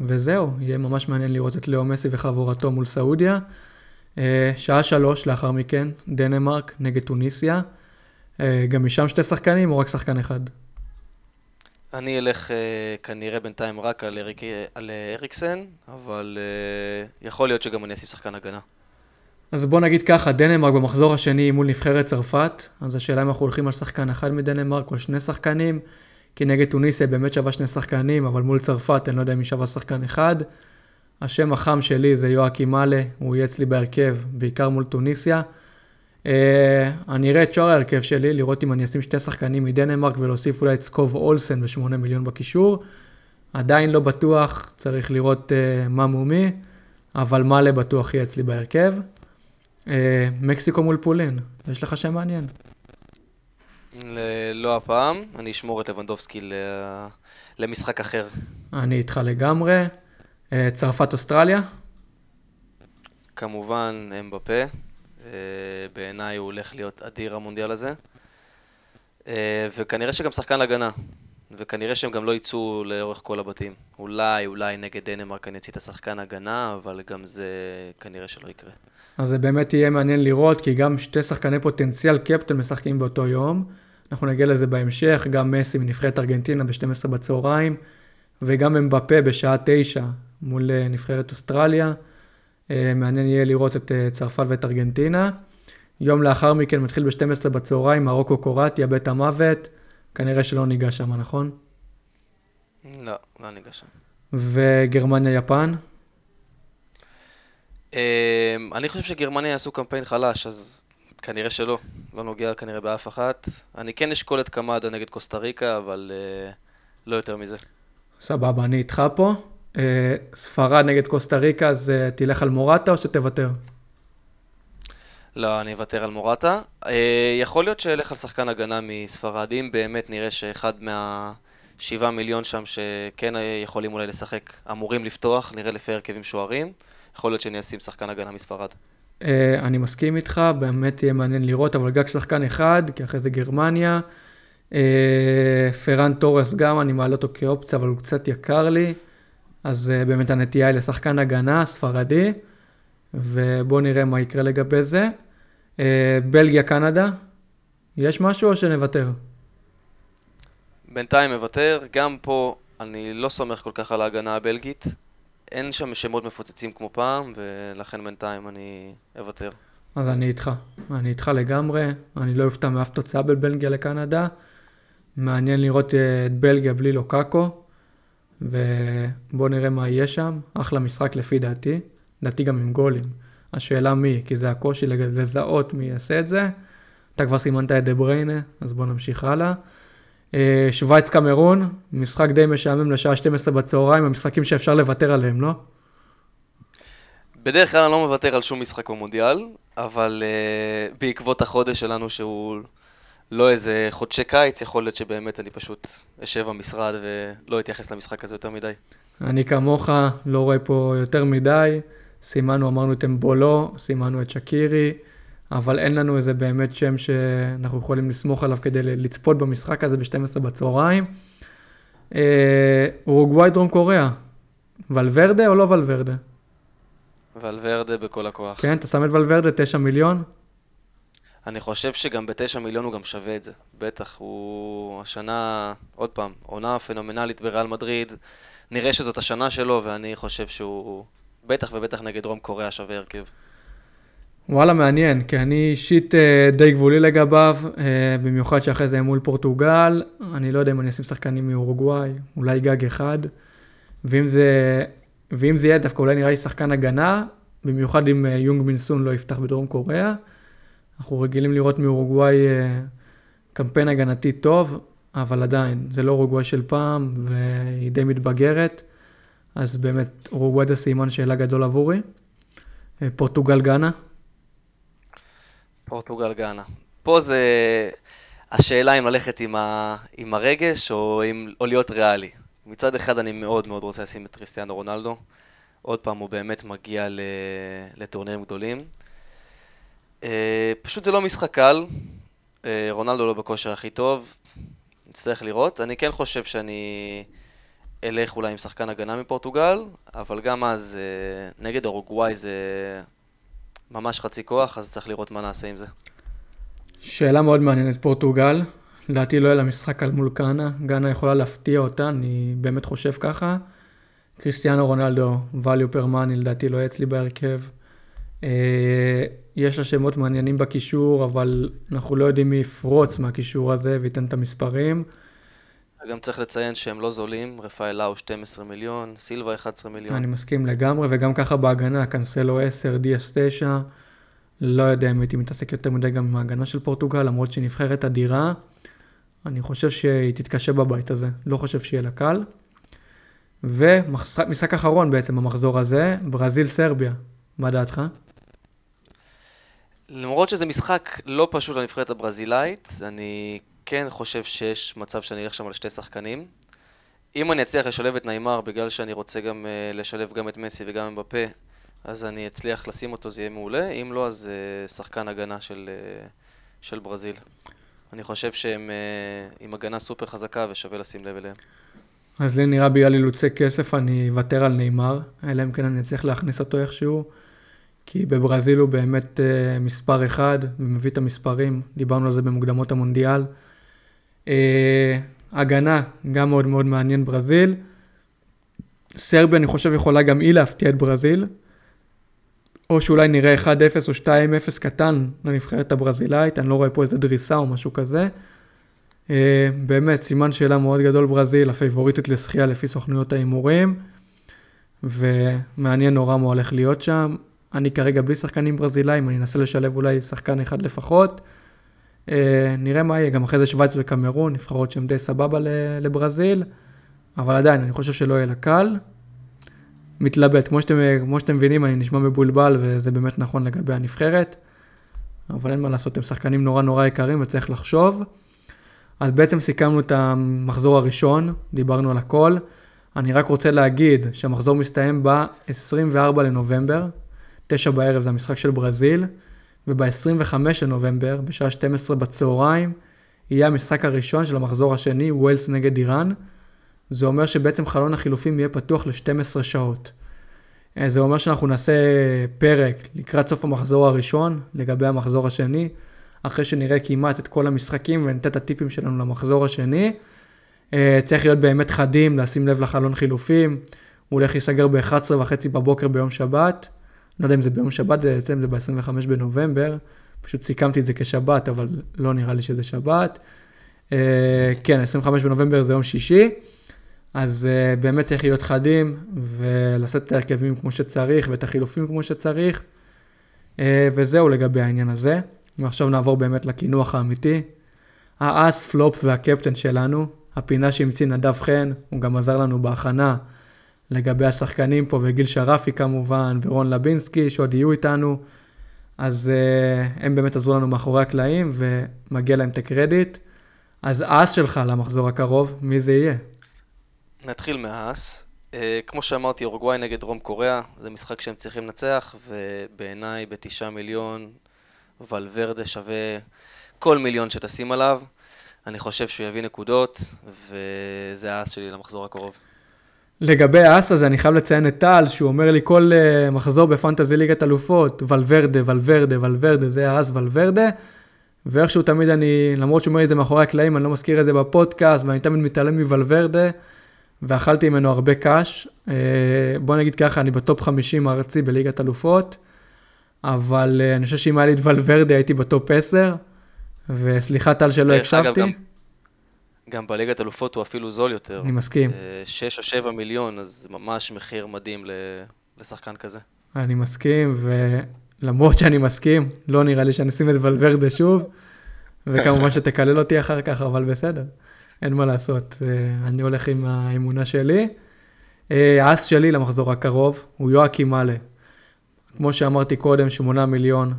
אה, וזהו, יהיה ממש מעניין לראות את לאו מסי וחבורתו מול סעודיה. אה, שעה שלוש לאחר מכן, דנמרק נגד טוניסיה. אה, גם משם שתי שחקנים או רק שחקן אחד? אני אלך כנראה בינתיים רק על, אריק, על אריקסן, אבל יכול להיות שגם אני אשים שחקן הגנה. אז בוא נגיד ככה, דנמרק במחזור השני מול נבחרת צרפת, אז השאלה אם אנחנו הולכים על שחקן אחד מדנמרק או שני שחקנים, כי נגד טוניסיה באמת שווה שני שחקנים, אבל מול צרפת אני לא יודע אם היא שווה שחקן אחד. השם החם שלי זה יואקי מאלה, הוא יהיה אצלי בהרכב, בעיקר מול טוניסיה. אה, אני אראה את שאר ההרכב שלי, לראות אם אני אשים שתי שחקנים מדנמרק ולהוסיף אולי את סקוב אולסן ב-8 מיליון בקישור. עדיין לא בטוח, צריך לראות uh, מה מומי, אבל מאלה בטוח יהיה אצלי בהרכב. Uh, מקסיקו מול פולין, יש לך שם מעניין. לא הפעם, אני אשמור את לבנדובסקי למשחק אחר. אני איתך לגמרי. Uh, צרפת אוסטרליה? כמובן אמבפה. Uh, בעיניי הוא הולך להיות אדיר המונדיאל הזה. Uh, וכנראה שגם שחקן הגנה. וכנראה שהם גם לא יצאו לאורך כל הבתים. אולי, אולי נגד דנמרק אני אציא את השחקן הגנה, אבל גם זה כנראה שלא יקרה. אז זה באמת יהיה מעניין לראות, כי גם שתי שחקני פוטנציאל קפטן משחקים באותו יום. אנחנו נגיע לזה בהמשך, גם מסי מנבחרת ארגנטינה ב-12 בצהריים, וגם אמבפה בשעה 9 מול אה, נבחרת אוסטרליה. אה, מעניין יהיה לראות את אה, צרפת ואת ארגנטינה. יום לאחר מכן מתחיל ב-12 בצהריים, מרוקו קורטיה, בית המוות. כנראה שלא ניגע שם, נכון? לא, לא ניגע שם. וגרמניה-יפן? אני חושב שגרמניה יעשו קמפיין חלש, אז כנראה שלא. לא נוגע כנראה באף אחת. אני כן אשקול את קמדה נגד קוסטה ריקה, אבל uh, לא יותר מזה. סבבה, אני איתך פה. Uh, ספרד נגד קוסטה ריקה, אז uh, תלך על מורטה או שתוותר? לא, אני אוותר על מורטה. אה, יכול להיות שאלך על שחקן הגנה מספרד, אם באמת נראה שאחד מהשבעה מיליון שם שכן יכולים אולי לשחק, אמורים לפתוח, נראה לפי הרכבים שוערים, יכול להיות שאני אשים שחקן הגנה מספרד. אה, אני מסכים איתך, באמת יהיה מעניין לראות, אבל גג שחקן אחד, כי אחרי זה גרמניה. אה, פרן תורס גם, אני מעלה אותו כאופציה, אבל הוא קצת יקר לי. אז באמת הנטייה היא לשחקן הגנה, ספרדי, ובואו נראה מה יקרה לגבי זה. אה, בלגיה, קנדה, יש משהו או שנוותר? בינתיים מוותר, גם פה אני לא סומך כל כך על ההגנה הבלגית. אין שם שמות מפוצצים כמו פעם, ולכן בינתיים אני אוותר. אז אני איתך, אני איתך לגמרי, אני לא אופתע מאף תוצאה בין בלגיה לקנדה. מעניין לראות אה, את בלגיה בלי לוקאקו, ובואו נראה מה יהיה שם. אחלה משחק לפי דעתי, לדעתי גם עם גולים. השאלה מי, כי זה הקושי לזהות מי יעשה את זה. אתה כבר סימנת את דה בריינה, אז בוא נמשיך הלאה. אה, שווייץ קמרון, משחק די משעמם לשעה 12 בצהריים, המשחקים שאפשר לוותר עליהם, לא? בדרך כלל אני לא מוותר על שום משחק במונדיאל, אבל uh, בעקבות החודש שלנו שהוא לא איזה חודשי קיץ, יכול להיות שבאמת אני פשוט אשב במשרד ולא אתייחס למשחק הזה יותר מדי. אני כמוך לא רואה פה יותר מדי. סימנו, אמרנו את אמבולו, סימנו את שקירי, אבל אין לנו איזה באמת שם שאנחנו יכולים לסמוך עליו כדי לצפות במשחק הזה ב-12 בצהריים. אה, אורוגוואי דרום קוריאה, ולוורדה או לא ולוורדה? ולוורדה בכל הכוח. כן, אתה שם את ולוורדה 9 מיליון? אני חושב שגם בתשע מיליון הוא גם שווה את זה. בטח, הוא השנה, עוד פעם, עונה פנומנלית בריאל מדריד. נראה שזאת השנה שלו, ואני חושב שהוא בטח ובטח נגד דרום קוריאה שווה הרכב. וואלה, מעניין, כי אני אישית אה, די גבולי לגביו, אה, במיוחד שאחרי זה מול פורטוגל, אני לא יודע אם אני אשים שחקנים מאורוגוואי, אולי גג אחד, ואם זה, ואם זה יהיה דווקא אולי נראה לי שחקן הגנה, במיוחד אם אה, יונג מינסון לא יפתח בדרום קוריאה. אנחנו רגילים לראות מאורוגוואי קמפיין הגנתי טוב, אבל עדיין, זה לא אורוגוואי של פעם, והיא די מתבגרת. אז באמת, אורוגוואי זה סימן שאלה גדול עבורי. פורטוגל גאנה. פורטוגל גאנה. פה זה השאלה אם ללכת עם, ה... עם הרגש או, עם... או להיות ריאלי. מצד אחד אני מאוד מאוד רוצה לשים את קריסטיאנו רונלדו. עוד פעם, הוא באמת מגיע ל... לטורנירים גדולים. אה, פשוט זה לא משחק קל. אה, רונלדו לא בכושר הכי טוב. נצטרך לראות. אני כן חושב שאני... אלך אולי עם שחקן הגנה מפורטוגל, אבל גם אז אה, נגד אורוגוואי זה ממש חצי כוח, אז צריך לראות מה נעשה עם זה. שאלה מאוד מעניינת, פורטוגל. לדעתי לא יהיה לה משחק על מול גאנה, גאנה יכולה להפתיע אותה, אני באמת חושב ככה. קריסטיאנו רונלדו, per money, לדעתי לא יהיה אצלי בהרכב. אה, יש לה שמות מעניינים בקישור, אבל אנחנו לא יודעים מי יפרוץ מהקישור הזה וייתן את המספרים. גם צריך לציין שהם לא זולים, רפאל לאו 12 מיליון, סילבה 11 מיליון. אני מסכים לגמרי, וגם ככה בהגנה, קנסלו 10, דיאס 9, לא יודע אם הייתי מתעסק יותר מדי גם עם ההגנה של פורטוגל, למרות שהיא נבחרת אדירה. אני חושב שהיא תתקשה בבית הזה, לא חושב שיהיה לה קל. ומשחק אחרון בעצם במחזור הזה, ברזיל-סרביה. מה דעתך? למרות שזה משחק לא פשוט לנבחרת הברזילאית, אני כן חושב שיש מצב שאני אלך שם על שתי שחקנים. אם אני אצליח לשלב את נעימר, בגלל שאני רוצה גם uh, לשלב גם את מסי וגם את בפה, אז אני אצליח לשים אותו, זה יהיה מעולה. אם לא, אז uh, שחקן הגנה של, uh, של ברזיל. אני חושב שהם uh, עם הגנה סופר חזקה ושווה לשים לב אליהם. אז לי נראה בגלל אילוצי כסף אני אוותר על נאמר, אלא אם כן אני אצליח להכניס אותו איכשהו, כי בברזיל הוא באמת uh, מספר אחד, ומביא את המספרים, דיברנו על זה במוקדמות המונדיאל. Uh, הגנה, גם מאוד מאוד מעניין ברזיל. סרביה, אני חושב, יכולה גם היא להפתיע את ברזיל. או שאולי נראה 1-0 או 2-0 קטן לנבחרת הברזילאית, אני לא רואה פה איזה דריסה או משהו כזה. Uh, באמת, סימן שאלה מאוד גדול ברזיל, הפייבוריטית לשחייה לפי סוכנויות ההימורים, ומעניין נורא מה הולך להיות שם. אני כרגע בלי שחקנים ברזילאים, אני אנסה לשלב אולי שחקן אחד לפחות. Uh, נראה מה יהיה, גם אחרי זה שווייץ וקמרון, נבחרות שהן די סבבה לברזיל, אבל עדיין, אני חושב שלא יהיה לה קל. מתלבט, כמו שאתם, כמו שאתם מבינים, אני נשמע מבולבל, וזה באמת נכון לגבי הנבחרת, אבל אין מה לעשות, הם שחקנים נורא נורא יקרים וצריך לחשוב. אז בעצם סיכמנו את המחזור הראשון, דיברנו על הכל. אני רק רוצה להגיד שהמחזור מסתיים ב-24 לנובמבר, תשע בערב זה המשחק של ברזיל, וב-25 לנובמבר, בשעה 12 בצהריים, יהיה המשחק הראשון של המחזור השני, ווילס נגד איראן. זה אומר שבעצם חלון החילופים יהיה פתוח ל-12 שעות. אה, זה אומר שאנחנו נעשה פרק לקראת סוף המחזור הראשון, לגבי המחזור השני, אחרי שנראה כמעט את כל המשחקים וניתן את הטיפים שלנו למחזור השני. אה, צריך להיות באמת חדים, לשים לב לחלון חילופים. הוא הולך להיסגר ב-11 וחצי בבוקר ביום שבת. לא יודע אם זה ביום שבת, אצלם זה ב-25 בנובמבר. פשוט סיכמתי את זה כשבת, אבל לא נראה לי שזה שבת. אה, כן, 25 בנובמבר זה יום שישי. אז uh, באמת צריך להיות חדים ולעשות את ההרכבים כמו שצריך ואת החילופים כמו שצריך. Uh, וזהו לגבי העניין הזה. ועכשיו נעבור באמת לקינוח האמיתי. האס, פלופ והקפטן שלנו, הפינה שהמציא נדב חן, הוא גם עזר לנו בהכנה לגבי השחקנים פה, וגיל שרפי כמובן, ורון לבינסקי, שעוד יהיו איתנו. אז uh, הם באמת עזרו לנו מאחורי הקלעים, ומגיע להם את הקרדיט. אז האס שלך למחזור הקרוב, מי זה יהיה? נתחיל מהאס. Uh, כמו שאמרתי, אורוגוואי נגד דרום קוריאה, זה משחק שהם צריכים לנצח, ובעיניי בתשעה מיליון, ולוורדה שווה כל מיליון שתשים עליו. אני חושב שהוא יביא נקודות, וזה האס שלי למחזור הקרוב. לגבי האס הזה, אני חייב לציין את טל, שהוא אומר לי כל uh, מחזור בפנטזי ליגת אלופות, ולוורדה, ולוורדה, ולוורדה, זה האס ולוורדה. ואיכשהו תמיד אני, למרות שהוא אומר לי את זה מאחורי הקלעים, אני לא מזכיר את זה בפודקאסט, ואני תמיד מתעלם מוולוורדה. ואכלתי ממנו הרבה קאש. אה, בוא נגיד ככה, אני בטופ 50 ארצי בליגת אלופות, אבל אה, אני חושב שאם היה לי את ולוורדי הייתי בטופ 10, וסליחה טל שלא הקשבתי. גם, גם בליגת אלופות הוא אפילו זול יותר. אני מסכים. 6 אה, או 7 מיליון, אז ממש מחיר מדהים לשחקן כזה. אני מסכים, ולמרות שאני מסכים, לא נראה לי שאני אשים את ולוורדה שוב, וכמובן שתקלל אותי אחר כך, אבל בסדר. אין מה לעשות, אה, אני הולך עם האמונה שלי. אה, האס שלי למחזור הקרוב הוא יואקים מאלה. כמו שאמרתי קודם, 8 מיליון.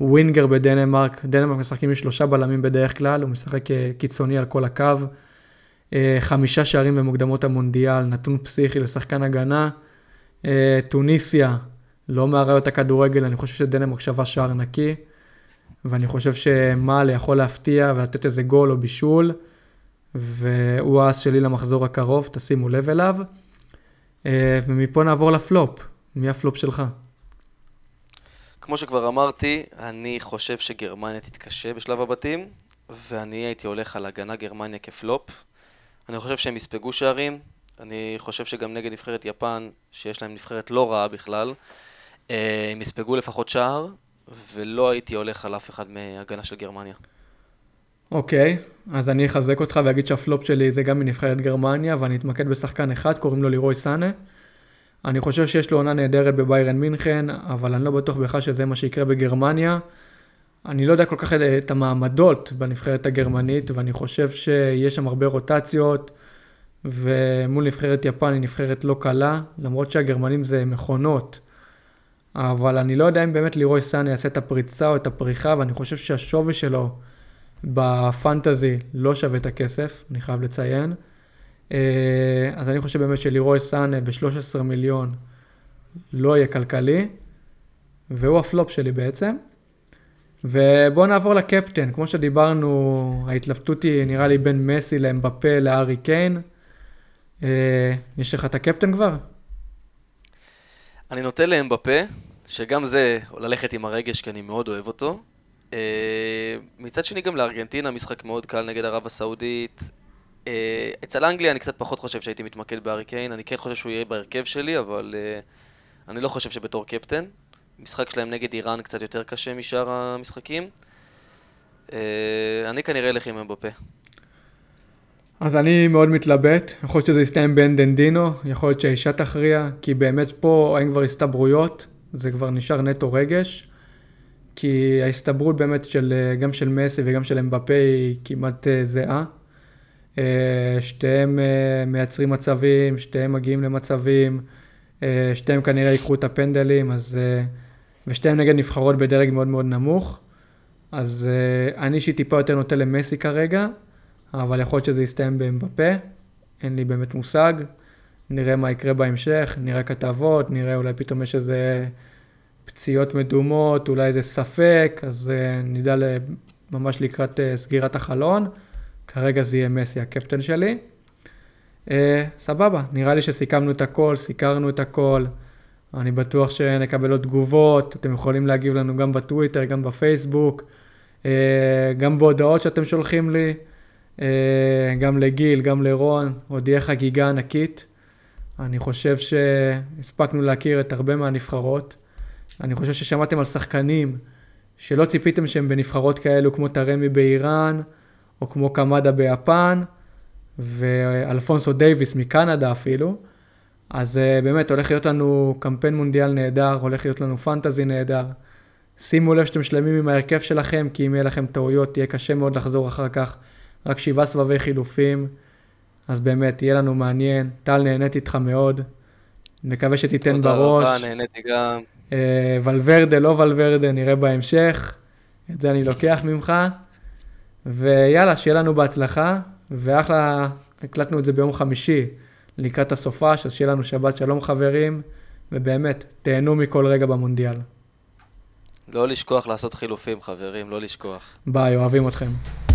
ווינגר בדנמרק, דנמרק משחקים עם שלושה בלמים בדרך כלל, הוא משחק אה, קיצוני על כל הקו. חמישה שערים במוקדמות המונדיאל, נתון פסיכי לשחקן הגנה. טוניסיה, לא מאריות הכדורגל, אני חושב שדנמרק שווה שער נקי. ואני חושב שמאלה יכול להפתיע ולתת איזה גול או בישול. והוא האס שלי למחזור הקרוב, תשימו לב אליו. אה, ומפה נעבור לפלופ. מי הפלופ שלך? כמו שכבר אמרתי, אני חושב שגרמניה תתקשה בשלב הבתים, ואני הייתי הולך על הגנה גרמניה כפלופ. אני חושב שהם יספגו שערים, אני חושב שגם נגד נבחרת יפן, שיש להם נבחרת לא רעה בכלל, אה, הם יספגו לפחות שער, ולא הייתי הולך על אף אחד מהגנה של גרמניה. אוקיי, אז אני אחזק אותך ואגיד שהפלופ שלי זה גם מנבחרת גרמניה, ואני אתמקד בשחקן אחד, קוראים לו לירוי סאנה. אני חושב שיש לו עונה נהדרת בביירן מינכן, אבל אני לא בטוח בכלל שזה מה שיקרה בגרמניה. אני לא יודע כל כך את המעמדות בנבחרת הגרמנית, ואני חושב שיש שם הרבה רוטציות, ומול נבחרת יפן היא נבחרת לא קלה, למרות שהגרמנים זה מכונות. אבל אני לא יודע אם באמת לירוי סאנה יעשה את הפריצה או את הפריחה, ואני חושב שהשווי שלו בפנטזי לא שווה את הכסף, אני חייב לציין. אה, אז אני חושב באמת שלירוי סאנה ב-13 מיליון לא יהיה כלכלי, והוא הפלופ שלי בעצם. ובואו נעבור לקפטן, כמו שדיברנו, ההתלבטות היא נראה לי בין מסי לאמבפה לארי קיין. אה, יש לך את הקפטן כבר? אני נוטה לאמבפה, שגם זה ללכת עם הרגש, כי אני מאוד אוהב אותו. אה, מצד שני גם לארגנטינה, משחק מאוד קל נגד ערב הסעודית. אה, אצל אנגליה אני קצת פחות חושב שהייתי מתמקד בארי קיין, אני כן חושב שהוא יהיה בהרכב שלי, אבל אני לא חושב שבתור קפטן. המשחק שלהם נגד איראן קצת יותר קשה משאר המשחקים. אני כנראה אלך עם אמבפה. אז אני מאוד מתלבט, יכול להיות שזה יסתיים בין דנדינו, יכול להיות שהאישה תכריע, כי באמת פה אין כבר הסתברויות, זה כבר נשאר נטו רגש, כי ההסתברות באמת של, גם של מסי וגם של אמבפה היא כמעט זהה. אה, שתיהם אה, מייצרים מצבים, שתיהם מגיעים למצבים, שתיהם כנראה ייקחו את הפנדלים, אז... ושתיהם נגד נבחרות בדרג מאוד מאוד נמוך. אז אני אישית טיפה יותר נוטה למסי כרגע, אבל יכול להיות שזה יסתיים באמבפה, אין לי באמת מושג. נראה מה יקרה בהמשך, נראה כתבות, נראה אולי פתאום יש איזה פציעות מדומות, אולי איזה ספק, אז נדע ממש לקראת סגירת החלון. כרגע זה יהיה מסי הקפטן שלי. Uh, סבבה, נראה לי שסיכמנו את הכל, סיקרנו את הכל. אני בטוח שנקבל עוד תגובות, אתם יכולים להגיב לנו גם בטוויטר, גם בפייסבוק, uh, גם בהודעות שאתם שולחים לי. אה, גם לגיל, גם לרון, עוד יהיה חגיגה ענקית. אני חושב שהספקנו להכיר את הרבה מהנבחרות. אני חושב ששמעתם על שחקנים שלא ציפיתם שהם בנבחרות כאלו כמו טרמי באיראן, או כמו קמדה ביפן, ואלפונסו דייוויס מקנדה אפילו. אז uh, באמת הולך להיות לנו קמפיין מונדיאל נהדר, הולך להיות לנו פנטזי נהדר. שימו לב שאתם שלמים עם ההרכב שלכם, כי אם יהיה לכם טעויות, תהיה קשה מאוד לחזור אחר כך רק שבעה סבבי חילופים, אז באמת, יהיה לנו מעניין. טל, נהניתי איתך מאוד. מקווה שתיתן תודה בראש. תודה רבה, נהניתי גם. אה, ולוורדה, לא ולוורדה, נראה בהמשך. את זה אני לוקח ממך. ויאללה, שיהיה לנו בהצלחה, ואחלה, הקלטנו את זה ביום חמישי לקראת הסופש, אז שיהיה לנו שבת שלום חברים, ובאמת, תהנו מכל רגע במונדיאל. לא לשכוח לעשות חילופים, חברים, לא לשכוח. ביי, אוהבים אתכם.